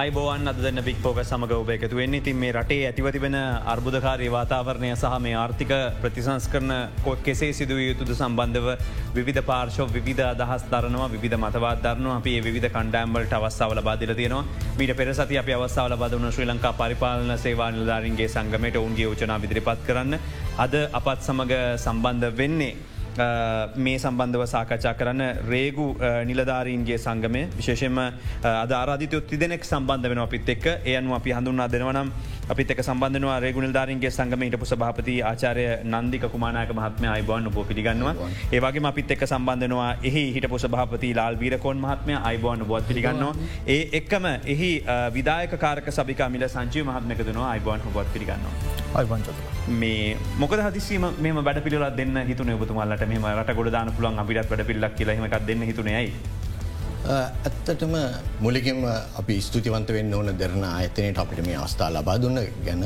අයිබෝවන් අදන්න පික් පෝක සමඟ ඔබ එකතු වෙන්නේ. තින් මේ රටේ ඇතිවතිබෙන අර්බුදකාරය වාතාවරණය සහ මේ ආර්ථික ප්‍රතිසංස් කරන කොත් කෙසේ සිදුව යුතුද සම්බන්ධව විධ පාර්ශෝ විධ අදහස් දරනවා විධ මතවත් දරනවා. අපේ විධ කණ්ඩෑම්බලට අවස්සාවල බාදිල තියෙනවා. මීට පෙරසති අප අවස්සාවල බදවන ශ්‍රී ලංකා පරිපාලන සේවා නිලධාරන්ගේ සංගමයට ඔවුන්ගේ යෝජනා විදිරිපත් කරන්න. අද අපත් සමඟ සම්බන්ධ වෙන්නේ. මේ සම්බන්ධව සාකච්ඡා කරන්න රේගු නිලධාරීන්ගේ සංගමය. විශේෂෙන්ම අධාරාධිතයොත් තිදෙනෙක් සම්බන්ධ වෙන අපිත් එක් එයනු අපි හඳුන්නා දෙනවනම් අපිත් එක සම්බන්ධනවා රේගුණල්ධාරන්ගේ සංගම හිටපු සභාපති ආචාරය නන්දික කුමානායක මහත්ම අයිබෝන් බෝ පිළිගන්නවා. ඒවගේ අපිත් එක් සම්බන්ධනවා එහි හිටපු සභාපති ලාල් වීරකෝන් මහත්මය අයිබෝන් බොත් පිළිගන්නවා. ඒ එක්කම එහි විදායක කාරක සභිකා මිල සංචී මහත්මකදනවා අයිබෝන් හොබොත් පිළිගන්නවා. මේ මොක හදිසීම මෙම වැඩ පිළිල දෙන්න හිතුන ඔබතුමාලට. මෙම රට ගොඩ දාන පුළන් අපිට වැඩ පිල්ලක් කියලහෙමක් දෙන්න හිතුනයයි. ඇත්තටම මුලිකෙම අපි ස්තුතිවන්ත වෙන්න ඕන දෙරන අයතනයට අපිට මේ අවස්ථා ලබා දුන්න ගැන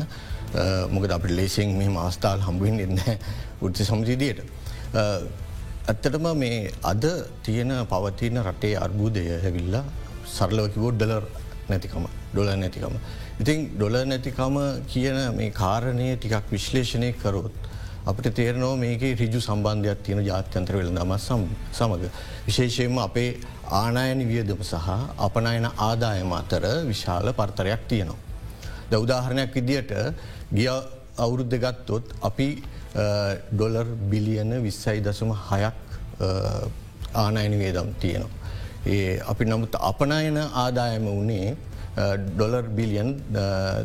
මොකද අපට ලේසිෙන් මෙම අවස්ථාල් හම්බුවෙන් එන්න උත්ති සමජීදියට. ඇත්තටම මේ අද තියෙන පවතින රටේ අර්බූදය හැවිල්ලා සරලවකිවෝඩ් ඩලර් නැතිකම ඩොල නැතිකම. ඉතින් ඩොල නැතිකම කියන මේ කාරණය ටිකක් විශ්ලේෂණය කරොත්. අපට තේරනෝ මේක රිජු සම්බන්ධයක් තියෙන ජාත්‍යන්ත්‍ර වෙළ දම සමඟ. විශේෂයෙන්ම අපේ ආනායන වියදම සහ අපනයන ආදායම අතර විශාල පර්තරයක් තියෙනවා. ද උදාහරණයක් විදියට ගිය අවුරුද්ධ ගත්තොත් අපි ඩොලර් බිලියන විස්සයි දසම හයක් ආනායන වේදම් තියෙනවා. ඒ අපි නමුත් අපනයන ආදායම වනේ ඩොලර් බිලියන්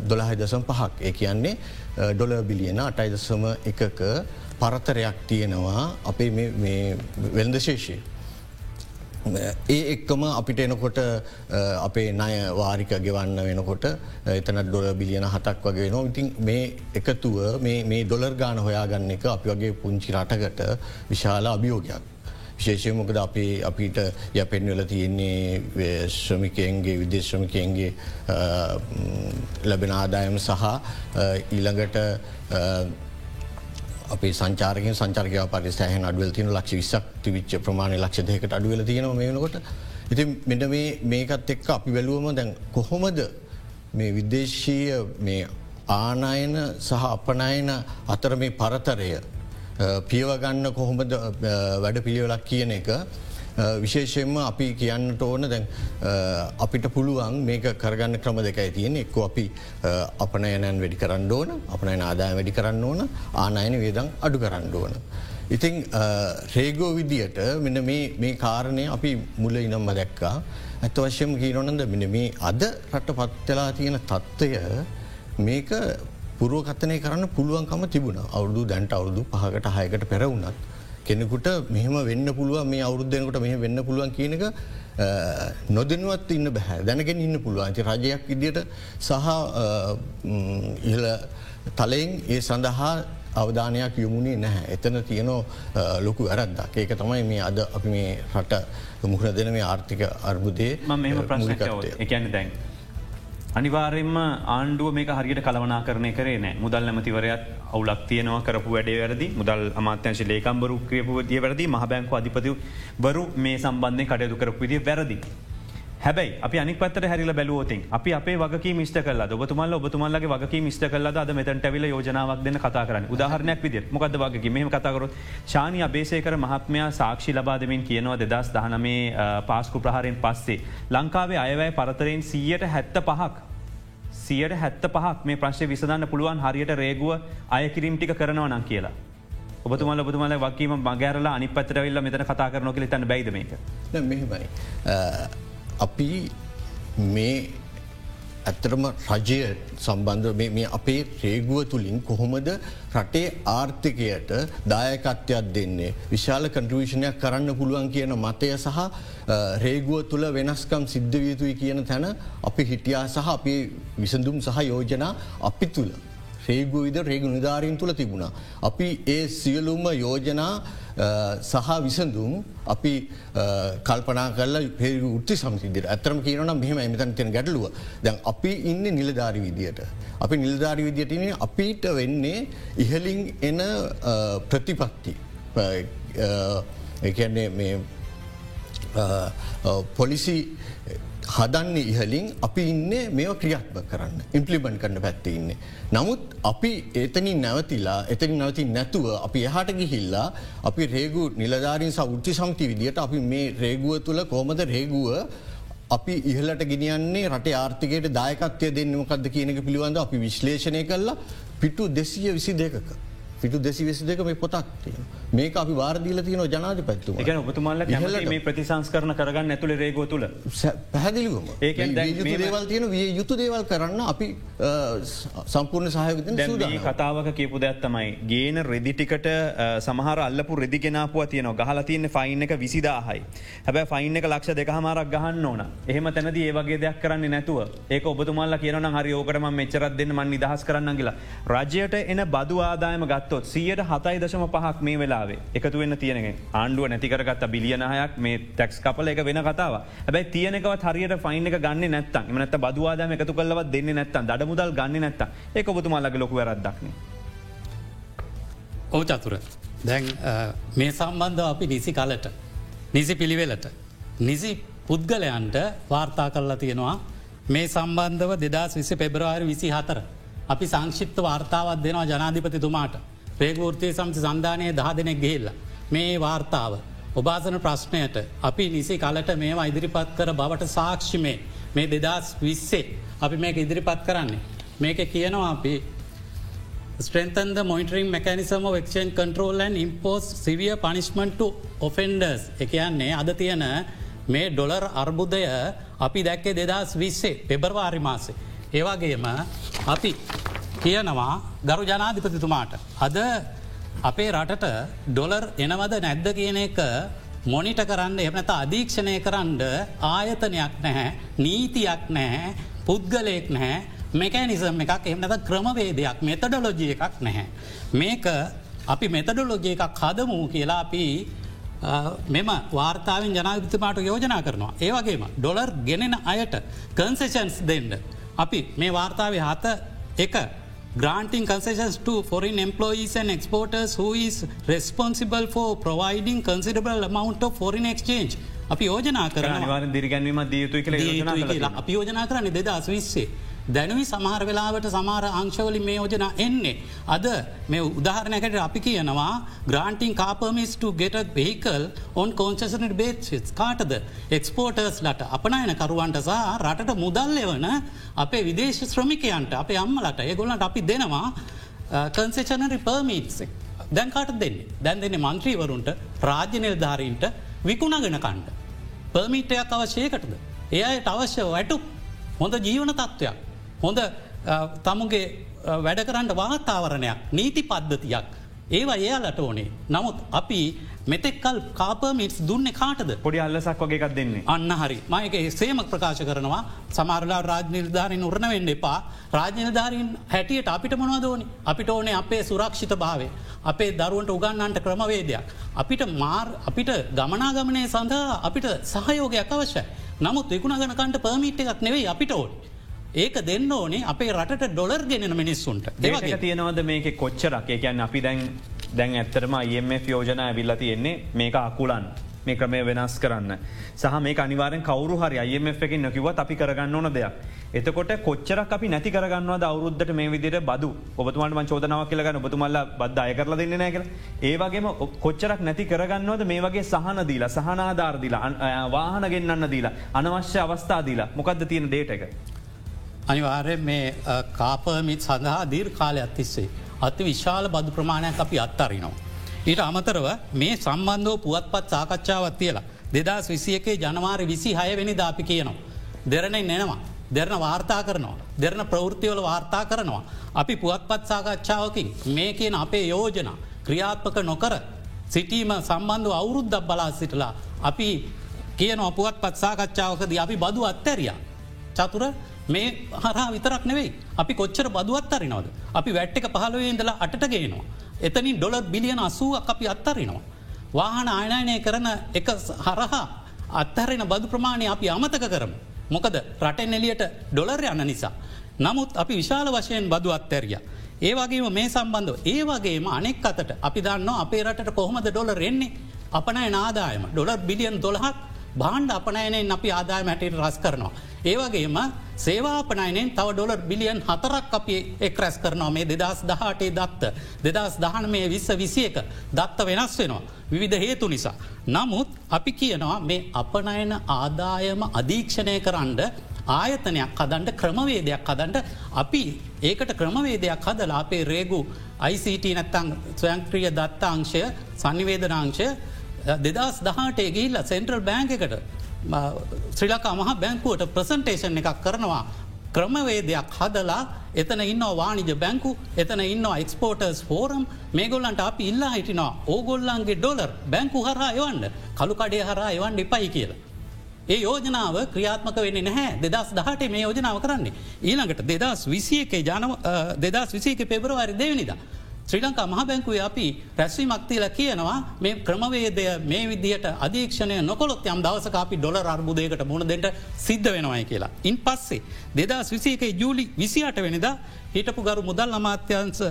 දොළහයි දසම් පහක් ඒ කියන්නේ ඩොල බිලියන අටයි දසම එකක පරතරයක් තියෙනවා අපේ වෙළඳ ශේෂය. ඒ එක්කම අපිට එනකොට අපේ නය වාරික ගෙවන්න වෙනකොට එතන ඩොල බිලියන හතක් වගේ නෝ ඉතින් මේ එකතුව මේ ඩොලර් ගාන හොයාගන්න එක අපි වගේ පුංචි රටකට විශාල අභියෝගයක්. විශේෂය මොකද අපි අපිට යපෙන්වල තියෙන්නේ ශ්‍රමිකයන්ගේ විදේශ්‍රමිකයන්ගේ ලැබෙන ආදායම සහ ඊළඟට අපේ සංචාරකින් සංචර්කය පරි සෑහන් අඩුවල් තින ලක්ෂ විසක් තිවිච්ච ප්‍රමාණය ලක්ෂ දෙකට අඩුවල තියෙන මේනකොට ඉති මෙට මේකත් එක්ක අපි වැලුවම දැන් කොහොමද මේ විදේශීය මේ ආනායන සහ අපනයන අතර මේ පරතරය පියවගන්න කොහොමද වැඩ පිළිවෙලක් කියන එක විශේෂයෙන්ම අපි කියන්නට ඕන දැන් අපිට පුළුවන් මේක කරගන්න ක්‍රම දෙකයි තියෙන එක්ක අපි අපනයනන් වැඩි කරන්න ඕන අපනයන ආදාය වැඩි කරන්න ඕන ආනායන වේදං අඩු කරන්න ඕන. ඉතිං රේගෝ විදියට මෙන මේ කාරණය අපි මුල ඉනම්ම දැක්කා ඇත්ත වශ්‍යම කීරොනද මෙන මේ අද රට පත්වෙලා තියෙන තත්ත්වය මේක පුරුවකත්තනය කරන්න පුළුවන්කම තිබුණ. අවුදු දැන්ට අවුදු පහකට හයකට පැරවුණත් කෙනෙකුට මෙහම වෙන්න පුළුව මේ අවුද්ධයනකට මෙහ වෙන්න පුළුවන් කියනක නොදනුවත් ඉන්න බැහැ දැනගෙන ඉන්න පුළුවන්. ඇති රජයක් ඉදියට සහ ඉහල තලයෙන් ඒ සඳහා අවධානයක් යොමුණේ නැහැ. එතන තියනෝ ලොකු ඇරද්දක් ඒක තමයි මේ අද අපි මේ රට මුහුණ දෙන මේ ආර්ථික අර්බුදේ මෙම ප්‍රශ්නකතය එකන්න දැන්. අනිවාරෙන්ම ආණ්ඩුව මේ හරියට කලවනා කරනය කරේ නෑ. මුදල් නැමතිවරයත් අවුලක් තියනවා කරපු වැඩේ වැරදි. මුදල් අමාත්‍යංශ ලේකම්බරු ක්‍රපු දිය වැරදි. මහබැංකු අධිපති වරු මේ සම්බන්ධය කටයුතු කරපු විදි වැරදි. හැබයි අපි අනි පත්තර හැරිල බැලුවෝතින් අපි අපේ වගේ මිස්ට කල ඔබතුමල්ල ඔබතුමල්ලගේ වගේ මිස්ට කල්ල අද මෙතැට ඇවිල යෝජනාවක් දෙන්න කතා කරන්න උදාහරණයක් විදිර මොකද වගේ මෙම කතාකරොත් ශානය අබේසේකර මහත්මයා සාක්ෂි ලබාදමින් කියනවා දෙදස් දහනමේ පාස්කු ප්‍රහරෙන් පස්සේ. ලංකාවේ අයවැය පරතරයෙන් සීයට හැත්ත පහක්. සියට හැත්ත පහක් මේ ප්‍රශ්ය විසඳන්න පුළුවන් හරියට රේගුව අයකිරීම් ටික කරනව නම් කියලා. ඔබතුමල ඔබතුමල වකීම මගෑරලා අනි පතරවෙල්ල මෙතන කතා කරනො කළ තන්න බයිදමක. මෙහෙමයි. අපි මේ ඇත්තරම රජය සම්බන්ධ මේ අපේ රේගුව තුළින් කොහොමද රටේ ආර්ථිකයට දායකත්වයක් දෙන්නේ. විශාල කන්ට්‍රීෂණයක් කරන්න පුළුවන් කියන මතය සහ රේගුව තුළ වෙනස්කම් සිද්ධවියතුයි කියන තැන අපි හිටියා සහ අපි විසඳුම් සහ යෝජනා අපි තුළ. රේගු විද රේගු නිධාරීන් තුළ තිබුණා. අපි ඒ සියලුම යෝජනා සහ විසඳුම් අපි කල්පනා කල පේ උත්ති සමසිදිර ඇතරම කියනන මෙහම එමතන් තියෙන ගැටලුව. දැන් අපි ඉන්න නිලධාරි විදියට. අපි නිලධාරි විදියටන අපිට වෙන්නේ ඉහලින් එන ප්‍රතිපත්ති. එකන්නේ මේ පොලිසි හදන්නේ ඉහලින් අපි ඉන්න මේව ක්‍රියාත්ම කරන්න ඉම්පලිබන්් කරන පැත්තේ ඉන්න. නමුත් අපි එතනින් නැවතිලා එතනි නැවති නැතුව අපි එහට ගිහිල්ලා අපි රේගු නිලධාරින් සෞෘ්ති සමති විදිට අපි මේ රේගුව තුළ කෝමද රේගුව අපි ඉහලට ගෙනියන්නේ රට ආර්ථිකයට දායකත්වය දෙන්නමකක්ද කියනක පිළිබඳ අපි විශ්ලේෂණය කරලා පිටු දෙසිය විසි දෙකක. පිටු දෙසි වෙසි දෙක මේ පොතක් තියෙන මේක අපි වාර්දීල තියන ජනාධ පැත්තු එක ඔබතුමල්ල මේ ප්‍රතිසංස් කරන කරගන්න ඇතුළ රේගෝ තුළ පැහැදිලිවම. ඒ දේවල් තියෙන විය යුතු දේවල් කරන්න අපි සම්පූර්ණ සහයක කතාවක කියපු දැත්තමයි ගේන රෙදිටිකට සමහර අල්ලපු රෙදිගෙනපුව තියන ගහල තියන්න ෆයින් එක විසිදාහයි. හැබැ ෆයින් එක ලක්ෂ දෙකහමාරක් ගහන්න ඕන. එහම තැනද ඒවගේ දෙයක් කරන්න නැතුව ඒක ඔබතුමල්ල කියන හරි ඕකටම මෙච්චරත් දෙන්න මන් නිදහස් කරන්න කියලා. රජයට එන බදු ආදායම ගත් ගත්තොත් සියට හතයි දශම පහක් මේ වෙලාවේ එකතු වෙන්න තියෙනෙ ආණ්ඩුව නැතිකරගත් බිලියනහයක් මේ ටැක්ස් කපල එක වෙන කතාව හැබයි තියනකවත් හරියට ෆයින් එක ගන්න නැත්තන් මනත බදවාදම එකතු කල්ලවත් දෙන්න නැත්තන් දඩ මුදල් ගන්න නැත්ත ඒ ඔබතුමාල්ලගේ ලොක වැරදක්න ඕ චතුර. දැන් මේ සම්බන්ධ අපි නිසි කලට නිසි පිළිවෙලට නිසි පුද්ගලයන්ට වාර්තා කරලා තියෙනවා මේ සම්බන්ධව දෙදස් විසි පෙබරවාරි විසි හතර. අපි සංක්ෂිප්ත වාර්තාවත් දෙනවා ජනාධිපතිතුමාට. ප්‍රේගෘර්තිය සමති සන්ධානය දහ දෙනෙක් ගෙල්ල. මේ වාර්තාව. ඔබාසන ප්‍රශ්නයට අපි නිසි කලට මේවා ඉදිරිපත් කර බවට සාක්ෂිමේ මේ දෙදස් විස්සේ අපි මේක ඉදිරිපත් කරන්නේ. මේක කියනවා අපි strengthen the monitoring mechanism of exchange control and impose severe punishment to offenders එකයන්නේ අද තියෙන මේ ඩොලර් අර්බුදය අපි දැක්කේ දෙදස් විස්සේ පෙබරවාරි මාසේ. ඒවාගේම අපි කියනවා ගරු ජනාධිපතිතුමාට. අද අපේ රටට ඩොලර් එනවද නැද්ද කියන එක මොනිට කරන්න එමනත අධීක්ෂණය කරන්න ආයතනයක් නැහැ නීතියක් නැහැ පුද්ගලයෙක් නැහැ මෙකැනිසම් එකක් එමනත ක්‍රමවේදයක් මෙතඩොලොජිය එකක් නැහැ. මේක අපි මෙතඩොලොජිය එකක් හදමූ කියලා අපි මෙම වාර්තාවෙන් ජනාධිතමාට යෝජනා කරනවා. ඒවගේම ඩොලර් ගෙනෙන අයට කන්සේෂන්ස් දෙන්න. අපි මේ වාර්තාවේ හත එක granting concessions to foreign employees and exporters who is responsible for providing considerable amount of foreign exchange. අපි යෝජනා කරන දිරිගැන්වීම දයුතු කියලා අපි යෝජනා කරන්න දෙදස් විස්සේ. දැනුවි සමහර වෙලාවට සමාර අංශවලින් මේ යෝජන එන්නේ. අද මේ උදාහරණයකට අපි කියනවා granting car permits to get vehicle on කෝන්සසනට base කාටද එක්ස්පෝටර්ස් ලට අපනයන කරුවන්ට සහ රටට මුදල්ලෙවන අපේ විදේශ ශ්‍රමිකයන්ට අපේ අම්මලට ඒගොල්ලට අපි දෙනවා කන්සේෂනරි පර්මීට්ක්. දැන්කාට දෙන්නේ දැන් දෙන්නේ මන්ත්‍රීවරුන්ට රාජ්‍ය නිර්ධාරීන්ට විකුණගෙන කණ්ඩ. පර්මිටයක් අවශ්‍යයකටද. එයට අවශ්‍ය වැටු හොඳ ජීවන තත්ත්වයක්. හොඳ තමුගේ වැඩ කරන්න වාතාවරණයක් නීති පද්ධතියක්. ඒවා එයාලට ඕනේ. නමුත් අපි මෙතෙක්කල් කාපමිටස් දුන්න කාටද? පොඩි අල්ලසක් වගේ එකක් දෙන්නේ. අන්න හරි. මයක සේමක් ප්‍රකාශ කරනවා. සමාරලා රාජනිර්ධාරින් උරණ වෙන්න එපා. රාජනිධාරීන් හැටියට අපිට මොනවදෝනි අපිට ඕනේ අපේ සුරක්ෂිත භාවේ අපේ දරුවන්ට උගන්නන්ට ක්‍රමවේදයක්. අපිට මාර් අපිට ගමනාගමනය සඳහා අපිට සහයෝගයක් අවශ්‍යයි. නමුත් විකුණගනකන්ට පර්මිට් එකක් නෙවෙයි අපිට ඕන් ඒක දෙන්න ඕනේ අපේ රට ඩොලර් ගෙනෙන මිනිස්සුන්ට. ඒවගේ තියෙනවද මේක කොච්චරක්? ඒකැන් අපි දැන් දැන් ඇත්තරම IMF යෝජන ඇවිල්ල තියෙන්නේ මේක අකුලන්. මේ ක්‍රමය වෙනස් කරන්න. සහ මේ අනිවාරෙන් කවරු හරි IMF එකින් නොකිවත් අපි කරගන්න ඕන දෙයක්. එතකොට කොච්චරක් අපි නැති කරගන්නවද අවුද්ධට මේ විදිර බදු? ඔබතුමන්ට චෝදනාව කියලගන්න ඔබතුමල්ල බද්ධ අය කරල දෙන්න නෑකල ඒවගේම කොච්චරක් නැති කරගන්නවද මේ වගේ සහන දීලා සහනාධාර්දිලා වාහන ගෙන්න්න දීලා අනවශ්‍ය අවස්ථා දීලා? මොකක්ද තියෙන ඩේට එක. අනිවාර්ය මේ කාපමිත් සඳහා දීර් කාලයක් තිස්සේ. අති විශාල බදු ප්‍රමාණයක් අපි අත්තරිනවා. ඊට අමතරව මේ සම්බන්ධව පුවත්පත් සාකච්ඡාවත් තියලා දෙදස් විසියකේ ජනවාර විසි හයවෙනි දාපි කියනවා. දෙරණෙන් නෙනවා. දෙරන වාර්තා කරනවා. දෙරන ප්‍රවෘතිවල වාර්තා කරනවා. අපි පුවත්පත් සාකච්ඡාවකින් මේ කියන අපේ යෝජන ක්‍රියාත්මක නොකර සිටීම සම්බන්ධව අවුරුද්දක් බලා සිටලා අපි කියන අපුවත් පත් සාකච්ඡාවකද අපි බදු අත්තැරිය. චතුර මේ හරා විතරක් නෙවෙයි අපි කොච්චර බදුවත් අරිනවද. අපි වැට්ටක පහලුවේ ඉඳලා අට ගේනවා. එතනින් ඩොලර් බිලියන අසුවක් අපි අත්තරිනවා. වාහන ආයනයනය කරන එක හරහා අත්හරෙන බදු ප්‍රමාණය අපි අමතක කරම. මොකද රටෙන් එලියට ඩොලර් යන්න නිසා. නමුත් අපි විශාල වශයෙන් බදු අත්තැරිය. ඒවගේම මේ සම්බන්ධව ඒවගේම අනෙක් අතට අපි දන්න අපේ රට කොහොමද ඩොලර් එන්නේ අපනය නාදායම ඩොලර් බිලියන් දොළහක් බාණ්ඩ අපනයනෙන් අපි ආදාය මැටට රස් කරනවා. ඒවගේම සේවාපනයනෙන් තව ඩොලර් බිලියන් හතරක් අපි එක් රැස් කරනවා මේ දෙදස් දහටේ දත්ත. දෙදස් දහන මේ විස්ස විසියක දත්ත වෙනස් වෙනවා. විවිධ හේතු නිසා. නමුත් අපි කියනවා මේ අපනයන ආදායම අධීක්ෂණය කරන්ඩ ආයතනයක් හදන්ට ක්‍රමවේදයක් හදන්ට අපි ඒකට ක්‍රමවේදයක් හදලා අපේ රේගු ICT නැත්තං ස්වයංක්‍රිය දත්තාංශය සනිවේදනාංශය දෙදස් දහටේ ගිල්ල සෙන්ට්‍රල් බෑංක එකට ශ්‍රී ලකා මහ බැංකුවට ප්‍රසන්ටේෂන් එකක් කරනවා ක්‍රමවේදයක් හදලා එතන ඉන්න වානිජ බැංකු එතන ඉන්න එක්ස්පෝටර්ස් ෆෝරම් මේගොල්ලන්ට අපි ඉල්ලා හිටිනවා ඕගොල්ලන්ගේ ඩොලර් බැංකු හරා එවන්ඩ කළු කඩේ හරා එවන්ඩ එපයි කියලා. ඒ යෝජනාව ක්‍රියාත්මක වෙන්න නැහැ දෙදස් දහට මේ යෝජනාව කරන්නේ. ඊළඟට දෙදස් විසියක ජනව දෙදස් විසික පෙබරවාරි දෙවනිද. ශ්‍රී ලංකා මහබැංකුවේ අපි රැස්වී මක්තිල කියනවා මේ ක්‍රමවේදය මේ විදිහට අධීක්ෂණය නොකොත් යම් දවස අපි ඩොල අර්බුදයකට මුණදට සිද්ධ වෙනවායි කියලා. ඉන් පස්සේ දෙදස් විසියක ජූලි විසිට වෙනිද හිටපු ගරු මුදල් අමාත්‍යන්ස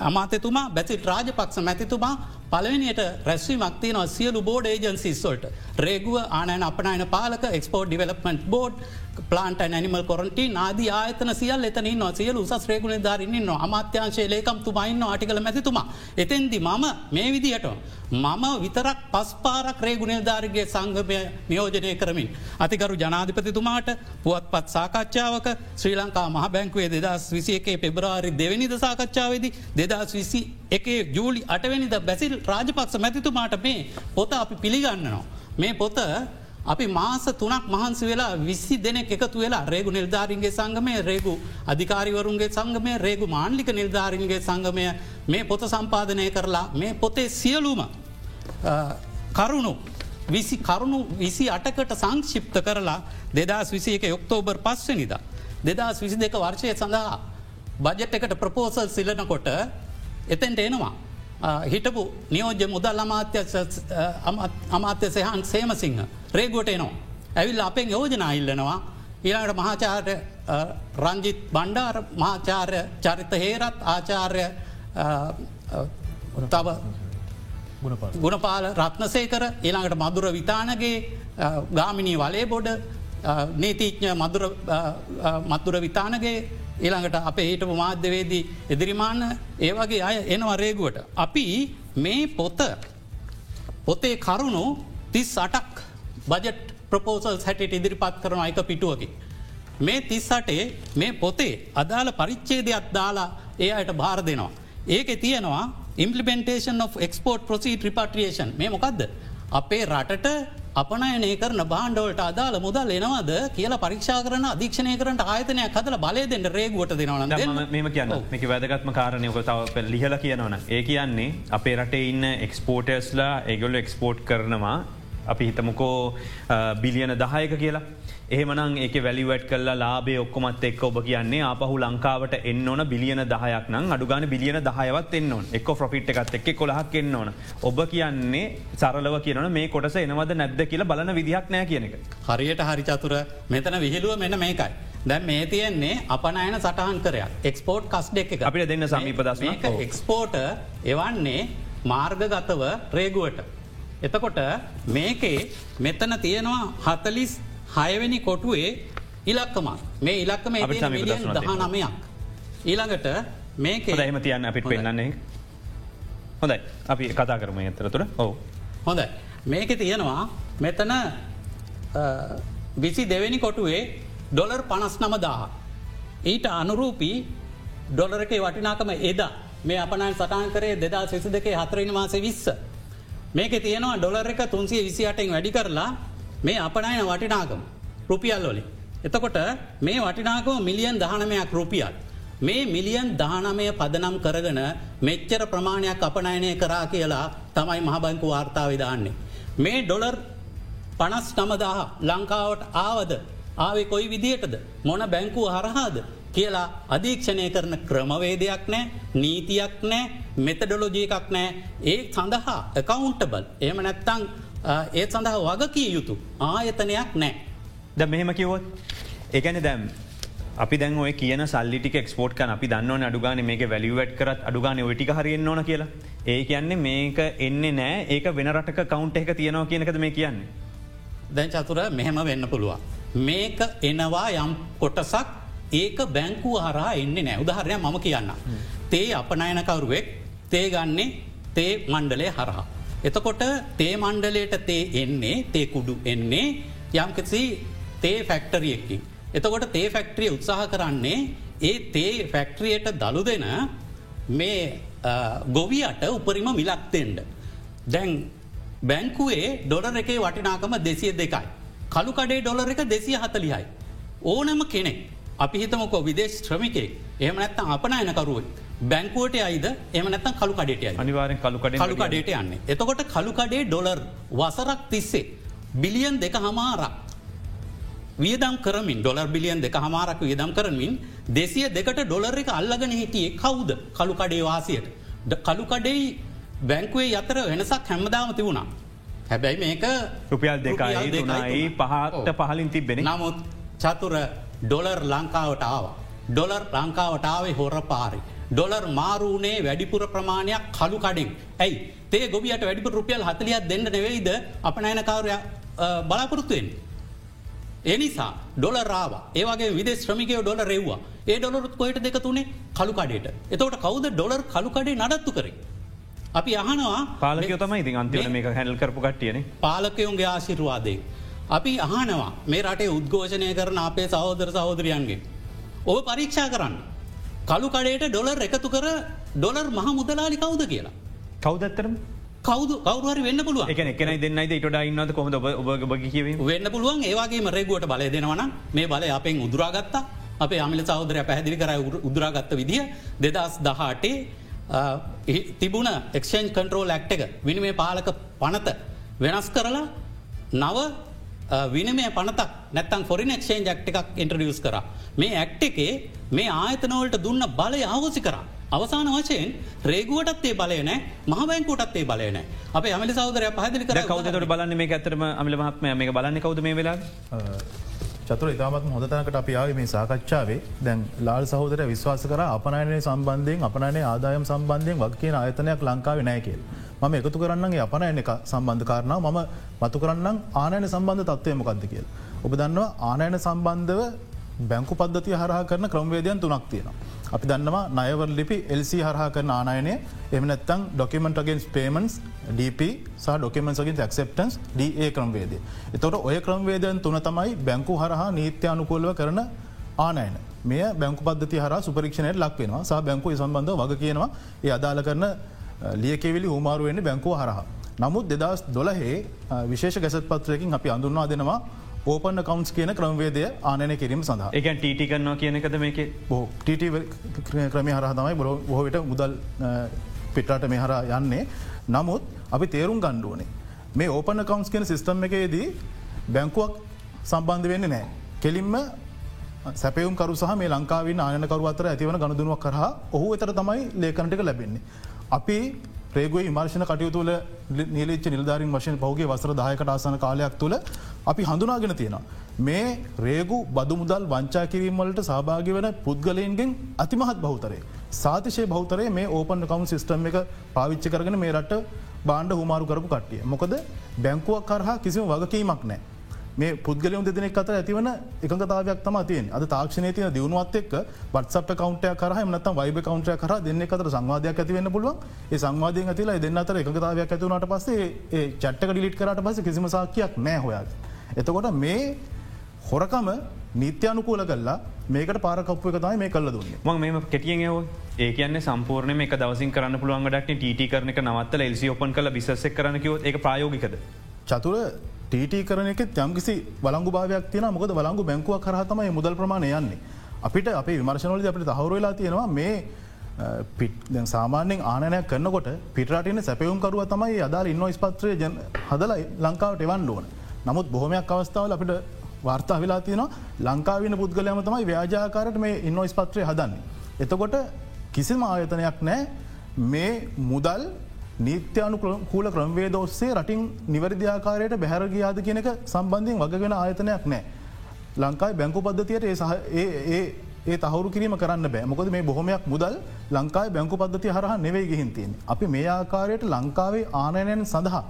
අමාතතුමා බැසි රාජපක්ෂ මැතිතුමා පලවෙනියට රැස්වී මක්තියනවා සියලු බෝඩ් ඒජන්සිස්වල්ට රේගුව ආනයන අපනයන පාලක එක්ස්පෝර්ට් ඩිවලපමෙන්ට් බෝඩ් පලාන්ට නිමල් කොරට නාදී ආයතන සියල් එතන න සියල උසස් රේගුණ ධරන්න අමාත්‍යංශය ලේකම් තුමයින්න ආටිකල මැතිතුමා එතෙන්දි මම මේ විදිහට මම විතරක් පස්පාරක් රේගුණේධාරගේ සංගමය නියෝජනය කරමින්. අතිකරු ජනාධිපතිතුමාට පුවත් පත් සාකච්ඡාවක ශ්‍රී ලංකා මහ බැංකුවේ දෙදස් විසියකේ පෙබ්‍රාරි දෙවනිද සාකච්ඡාවේදී දෙදස් විසි එකේ ජූලි අටවැනිද බැසිල් රාජපක්ෂ මැතිතුමාට මේ පොත අපි පිළිගන්නනවා. මේ පොත අපි මාස තුනක් මහන්සි වෙලා විස්සි දෙනෙක් එකතු වෙලා රේගු නිර්ධාරන්ගේ සංගමය රේගු අධිකාරිවරුන්ගේ සංගමය රේගු මාන්ලික නිර්ධාරන්ගේ සංගමය මේ පොත සම්පාධනය කරලා මේ පොතේ සියලුම කරුණු විසි කරුණු විසි අටකට සංක්ෂිප්ත කරලා දෙදස් විසි එක යොක්තෝබර් පස්වනිද. දෙදස් විසි දෙක වර්ෂය සඳහා බජට් එකට ප්‍රපෝසල් සිලනකොට එතැන්ට එනවා. හිටපු නියෝජ්‍ය මුදල් අමාත්‍ය අමාත්‍ය සයහන් සේමසිංහ රේගොට එනවා. ඇවිල් අපෙන් යෝජනා ඉල්ලනවා ඊළඟට මහාචාර්ය රංජිත් බණ්ඩාර මහාචාර්ය චරිත හේරත් ආචාර්ය තව ගුණපාල රත්නසේකර ඊළඟට මදුර විතානගේ ගාමිණී වලේ බොඩ නීතිීඥ මතුර විතානගේ ඊළඟට අප හිටපු මාධ්‍යවේදී එදිරිමාන්න ඒවගේ අය එනවා රේගුවට. අපි මේ පොත පොතේ කරුණු තිස් අටක් බජට් ප්‍රපෝසල් හැට ඉදිරිපත් කරන අයක පිටුවකි. මේ තිස්සටේ මේ පොතේ අදාළ පරිච්චේදයක් දාලා ඒ අයට භාර දෙනවා. ඒක තියෙනවා ඉම්පලිමෙන්ටේන් of එක්ස්පෝර්ට් ප්‍රසී ්‍රිපට්‍රියේෂන් මේ මොකක්ද. අපේ රටට අපනයනය කරන බාණ්ඩවලට අදාළ මුදල් එනවාද කියලා පරික්ෂා කරන අධීක්ෂණය කරට ආයතනයක් හදල බලය දෙන්න රේගුවට දෙනවන මෙම කියන්න මේක වැදගත්ම කාරණයක තව ලිහල කියනවන ඒ කියන්නේ අපේ රටේ ඉන්න එක්ස්පෝටර්ස්ලා ඒගොල්ල එක්ස්පෝට් කරනවා අපි හිතමුකෝ බිලියන දහයක කියලා. එහෙමනං ඒක වැලිවැට් කල්ලා ලාබේ ඔක්කොමත් එක් ඔබ කියන්නේ ආපහු ලංකාවට එන්න ඕන බිලියන දහයක් නම් අඩුගන බිලියන දහයවත් එන්නවන් එක් ොෆිට් එකත් එක් කොළහක් එන්න ඕන. ඔබ කියන්නේ සරලව කියන මේ කොටස එනවද නැද්ද කියලා බලන විදිහක් නෑ කියන එක. හරියට හරිචතුර මෙතන විහිලුව මෙන්න මේකයි. දැ මේ තියෙන්නේ අපනයන සටහන් කරයක් එක්ස්පෝට් කස්්ඩ එක අපිට දෙන්න සමීපදස් එක්ස්පෝට එවන්නේ මාර්ගගතව රේගුවට. එතකොට මේකේ මෙතන තියෙනවා හතලිස් හයවැනි කොටුවේ ඉලක්කමක් මේ ඉලක්කම දහ නමයක්. ඊළඟට මේක එහම තියන්න අපිට පෙන්න්නන්නේ හොඳයි අපි කතා කරම ඇතරතුර ඔවු හොඳ මේක තියෙනවා මෙතන විසි දෙවැනි කොටුවේ ඩොලර් පනස් නම දාහ. ඊට අනුරූපී ඩොලරකේ වටිනාකම එදා මේ අපනන් සටන් කරේ දෙදා සෙසු දෙකේ හතරෙන මාසේ විස්ස. මේක තියෙනවා ඩොලර එක තුන්සිය විසිටෙන් වැඩි කරලා මේ අපනයන වටිනාකම රුපියල් ොලි. එතකොට මේ වටිනාකම මිලියන් දහනමයක් රුපියල්. මේ මිලියන් දානමය පදනම් කරගෙන මෙච්චර ප්‍රමාණයක් අපනයනය කරා කියලා තමයි මහබංකු වාර්තා විධාන්නේ. මේ ඩොලර් පනස් නමදාහ ලංකාවට ආවද ආවෙ කොයි විදිහටද මොන බැංකුව හරහාද කියලා අධීක්ෂණය කරන ක්‍රමවේදයක් නෑ නීතියක් නෑ මෙතඩොලොජී එකක් නෑ ඒ සඳහා එකකවුන්ටබල් එහම නැත්තං ඒත් සඳහා වග කිය යුතු ආයතනයක් නෑ. ද මෙහෙම කිවොත් ඒගැන දැම් අපි දැන් ඔය කියන සල්ලිටික ක්ස්පෝට් කන අපි දන්න අඩුගාන මේක වැලිවට කරත් අඩුගාන ඔටික හරියෙන් ඕන කියලා ඒ කියන්නේ මේක එන්නේ නෑ ඒක වෙන රටක කවුන්ට එක තියෙනවා කියනකද මේ කියන්නේ. දැන් චතුර මෙහෙම වෙන්න පුළුවන්. මේක එනවා යම් කොටසක් ඒක බැංකු හරා එන්න නෑ උදාහරණය මම කියන්න. තේ අපනයනකවරුවෙක් තේ ගන්නේ තේ මණ්ඩලය හරහා. එතකොට තේ මණ්ඩලයට තේ එන්නේ තේ කුඩු එන්නේ යම්කිසි තේ ෆැක්ටරියකින්. එතකොට තේ ෆැක්ටරිය උත්සාහ කරන්නේ ඒ තේ ෆැක්ටරියට දළු දෙන මේ ගොවියට උපරිම මිලක්තෙන්ඩ. දැන් බැංකුවේ ඩොලර එකේ වටිනාකම දෙසිය දෙකයි. කළු කඩේ ඩොලර එක දෙසිය හතලිහයි. ඕනම කෙනෙක් අපි හිතමකො විදේශ ශ්‍රමිකේ එහම නැත්තම් අපනයනකරුව බැංකුවට අයිද එම නැත්තම් කළු කඩේට අනිවාරෙන් කළු කඩ කළු කඩේට යන්නේ. එතකොට කළු කඩේ ඩොලර් වසරක් තිස්සේ. බිලියන් දෙක හමාරක්. වියදම් කරමින් ඩොලර් බිලියන් දෙක හමාරක් වියදම් කරමින් දෙසිය දෙකට ඩොලර් එක අල්ලගෙන හිටියේ කවුද කළු කඩේ වාසියට. කළු කඩෙයි බැංකුවේ අතර වෙනසක් හැමදාම තිවුණා. හැබැයි මේක රුපියල් දෙකයි දෙකයි පහට පහලින් තිබෙන නමුත් චතුර ඩොලර් ලංකාවට ආව. ඩොලර් ලංකාවටාවේ හොර පාරි. ඩොලර් මාරූනේ වැඩිපුර ප්‍රමාණයක් කළු කඩින්. ඇයි තේ ගොබියට වැඩිපු රුපියල් හතලියත් දෙන්න නෙවෙයිද අප නයනකාරය බලාපොරොත්තුවෙන්. එනිසා ඩොලරාව ඒවගේ විදේ ශ්‍රමිකය ඩොල රෙව්වා ඒ ඩොලරුත් කොයිට දෙක තුනේ කළු කඩේට එතවට කවද ඩොලර් කළු කඩේ නඩත්තු කරේ. අපි අහනවා පාලකය තමයි ඉතින් අන්තිවන මේ හැල් කරපු කට්ටියන පාලකයුන්ගේ ආශිරවාදේ. අපි අහනවා මේ රටේ උද්ඝෝෂණය කරන අපේ සහෝදර සහෝදරයන්ගේ. ඔබ පරීක්ෂා කරන්න. කළු කඩේට ඩොලර් එකතු කර ඩොලර් මහ මුදලාලි කවුද කියලා. කවදත්තරම කවද කවරුහරි වෙන්න පුළුව එක එකන දෙන්නයි ට ඉන්නද කොම ඔබ කිව වෙන්න පුළුවන්. ඒවාගේ රේගුවට බලය දෙනවන මේ බලය අපෙන් උදුරාගත්තා. අපේ අමිල සෞදරය පැහදිලි කර උදුරාගත්ත විදිහ දෙදස් දහටේ තිබුණ එක්ෂන් කන්ට්‍රෝල් ඇක්ට එක විනිමේ පාලක පනත වෙනස් කරලා නව විනමය පනතක් නැත්තන් ෆොරින් ක්ෂේන් ක්ට එකක් ඉන්ට්‍රඩියස් කර. මේ ඇක්ට එකේ මේ ආයතනවලට දුන්න බලය අවෝසි කරා. අවසාන වශයෙන් රේගුවටත් ඒ බලයන මහබැංකුටත් ඒ බලයන අප ඇමලි සෞදරය පහදිලි කර කවදට බලන්න? මේ ඇතරම අමිල මහත්මය මේ බලන්න කවද මේ වෙලා චතුර ඉතාමත් හොඳතනකට අපි ආව මේ සාකච්ඡාවේ. දැන් ලාල් සහෝදර විශ්වාස කර අපනයනය සම්බන්ධයෙන් අපනයන ආදායම් සම්බන්ධයෙන් වක් කියන ආයතනයක් ලංකාව නෑකෙල්. මම එකතු කරන්නගේ අපනයන එක සම්බන්ධ කාරණාව මම මතු කරන්න ආනයන සම්බන්ධ තත්වය මොකක්ද කියල්. ඔබ දන්නවා ආනයන සම්බන්ධව බැංකු පද්ධතිය හරහා කරන ක්‍රමවේදයන් තුනක් තියෙනවා. අපි දන්නවා නයවර ලිපි එල්සි හරහා කරන ආනයනය එමනත්තං ඩොකමෙන්ට ගෙන්ස් පේමන්ස් DP සහ ඩොකමන්සගේ ක්සප්ටන්ස් DA ක්‍රම්වේදය. එතොට ඔය ක්‍රම්වේදයන් තුන තමයි බැංකු හරහා නීත්‍ය අනුකූලව කරන ආනයන. මේ බැංකු පද්ධති හර සුපරීක්ෂණයට ලක්වෙනවා සහ බැංකු සම්බන්ධ වග කියනවා ඒ අදාල කරන ලියකෙවිලි හුමාරුවෙන්න්නේ බැංකු හරහා. නමුත් දෙදස් දොලහේ විශේෂ ගැසත් පත්‍රයකින් අපි අඳුන්වා දෙනවා ඕපන්න කවන්ස් කියන ක්‍රමවේදය ආනය කිරීම සඳහා එක ටීටි කරනවා කියනකද මේක බෝ ටට ක්‍රමය හර තමයි බො බොහවිට මුදල් පිටාට මෙහර යන්නේ නමුත් අපි තේරුම් ගණ්ඩුවනේ මේ ඕපන කවන්ස් කියන සිිස්ටම් එකේදී බැංකුවක් සම්බන්ධ වෙන්න නෑ කෙලින්ම සැපයුම් කරු සහ මේ ලංකාවින් ආයනකරු අතර ඇතිවන ගණදුනුවක් කරහ ඔහු එතර තමයි ලේකනටික ලැබෙන්නේ. අපි ප්‍රේගුව විමර්ශණ කටයුතුල නිලච්ච නිල්ධාරින් වශයෙන් පහුගේ වසර දායකට ආසන කාලයක් තුළ අපි හඳුනාගෙන තියෙනවා. මේ රේගු බදු මුදල් වංචා කිරීමවලට සභාගි වන පුද්ගලයන්ගෙන් අතිමහත් බෞතරේ. සාතිශය බෞතරේ මේ ඕපන් කවුන් සිිස්ටම් එක පාවිච්චි කරගෙන මේ රට බාණ්ඩ හුමාරු කරපු කට්ටිය. මොකද බැංකුවක් කරහා කිසිම වගකීමක් නෑ. මේ පුද්ගලයම් දෙනෙක් අතර ඇතිවන එකතාවයක් තම තියෙන් අද තාක්ෂණය තිය දියුණුවත් එක් වත්සප කවන්ටය කරහ නත වයිබ කවන්ටය කර දෙන්න අතර සංවාධයක් ඇතිවන්න පුළුවන්. ඒ සංවාධය ඇතිලා දෙන්න අතර එකතාවයක් ඇතිවනට පස්සේ චට්ක ඩිලිට කරට පස කිසිම සාකයක් නෑ හොයාද. එතකොට මේ හොරකම නිත්‍යනුකූල කල්ලා මේකට පාරකප්පු එක තමයි මේ කල්ල දුන්නේ. ම මේ කෙටියෙන් ඒව ඒ කියන්න සම්පූර්ණ මේ දවසින් කරන්න පුළුවන් ඩක්න ට කරන නවත්ත එල්සි ඔපන් කල බිසක් කරන කිව ඒ ප්‍රයෝගිකද. චතුර ටීට කරන එක යම්කිසි වලංගු භාවයක් තියන මොකද වලංගු බැංකුවක් කරහතමයි මුදල් ප්‍රමාණය යන්නේ. අපිට අප විමර්ශනවලද අපට හවරවෙලා තියෙනවා මේ සාමාන්‍යෙන් ආනයක් කරනකොට පිටරටන සැපයුම්කරුව තමයි අදාල් ඉන්න ස්පත්‍රය හදලයි ලංකාවට එවන් ඕන. නමුත් බොහොමයක් අවස්ථාවල අපිට වාර්තා වෙලා තියෙනවා ලංකාවන පුද්ගලයම තමයි ව්‍යාජාකාරට මේ ඉන්න ස්පත්‍රය හදන්නේ. එතකොට කිසිම ආයතනයක් නෑ මේ මුදල් නීත්‍යනු කූල ක්‍රම්වේද ඔස්සේ රටින් නිවැරදිආකාරයට බැහැරගයාද කියනක සම්බන්ධයෙන් වගගෙන ආයතනයක් නෑ. ලංකායි බැංකු පද්ධතියට ඒ සහ ඒ තහවරු කිරීම කරන්න බෑ මොකද මේ බොහොමයක් මුදල් ලංකායි බැංකු පද්ධති හරහ නෙවෙයි ගහින්තියෙන්. අපි මේ ආකාරයට ලංකාවේ ආනයනයෙන් සඳහා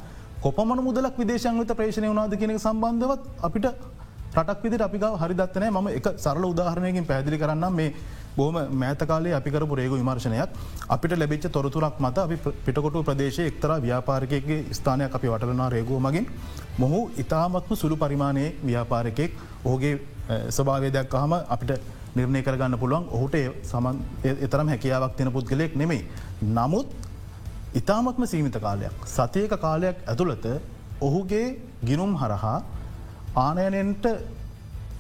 කොපමන මුදලක් විදේශංගත ප්‍රේශණය වුණනාද කියනක සම්බන්ධවත් අපිට රටක් විදිට අපි හරි දත්තනෑ ම එක සරල උදාහරණයකින් පැදිලි කරන්න මේ බෝම මෑතකාලේ අපිකරපු රේගු විමර්ශනයක් අපිට ලැබිච්ච තොරතුරක් මත අපි පිටකොටු ප්‍රදේශය එක්තර ව්‍යාපාරකයගේ ස්ථානයක් අපි වටලනා රේගෝ මගින් මොහු ඉතාමත්ම සුළු පරිමාණයේ ව්‍යාපාරකෙක් ඕගේ ස්භාවේදයක් අහම අපිට නිර්ණය කරගන්න පුළුවන් ඔහුට සමන් එතරම් හැකියාවක් තියෙන පුද්ගලයෙක් නෙමෙයි. නමුත් ඉතාමත්ම සීමිත කාලයක්. සතියක කාලයක් ඇතුළත ඔහුගේ ගිනුම් හරහා ආනයනෙන්ට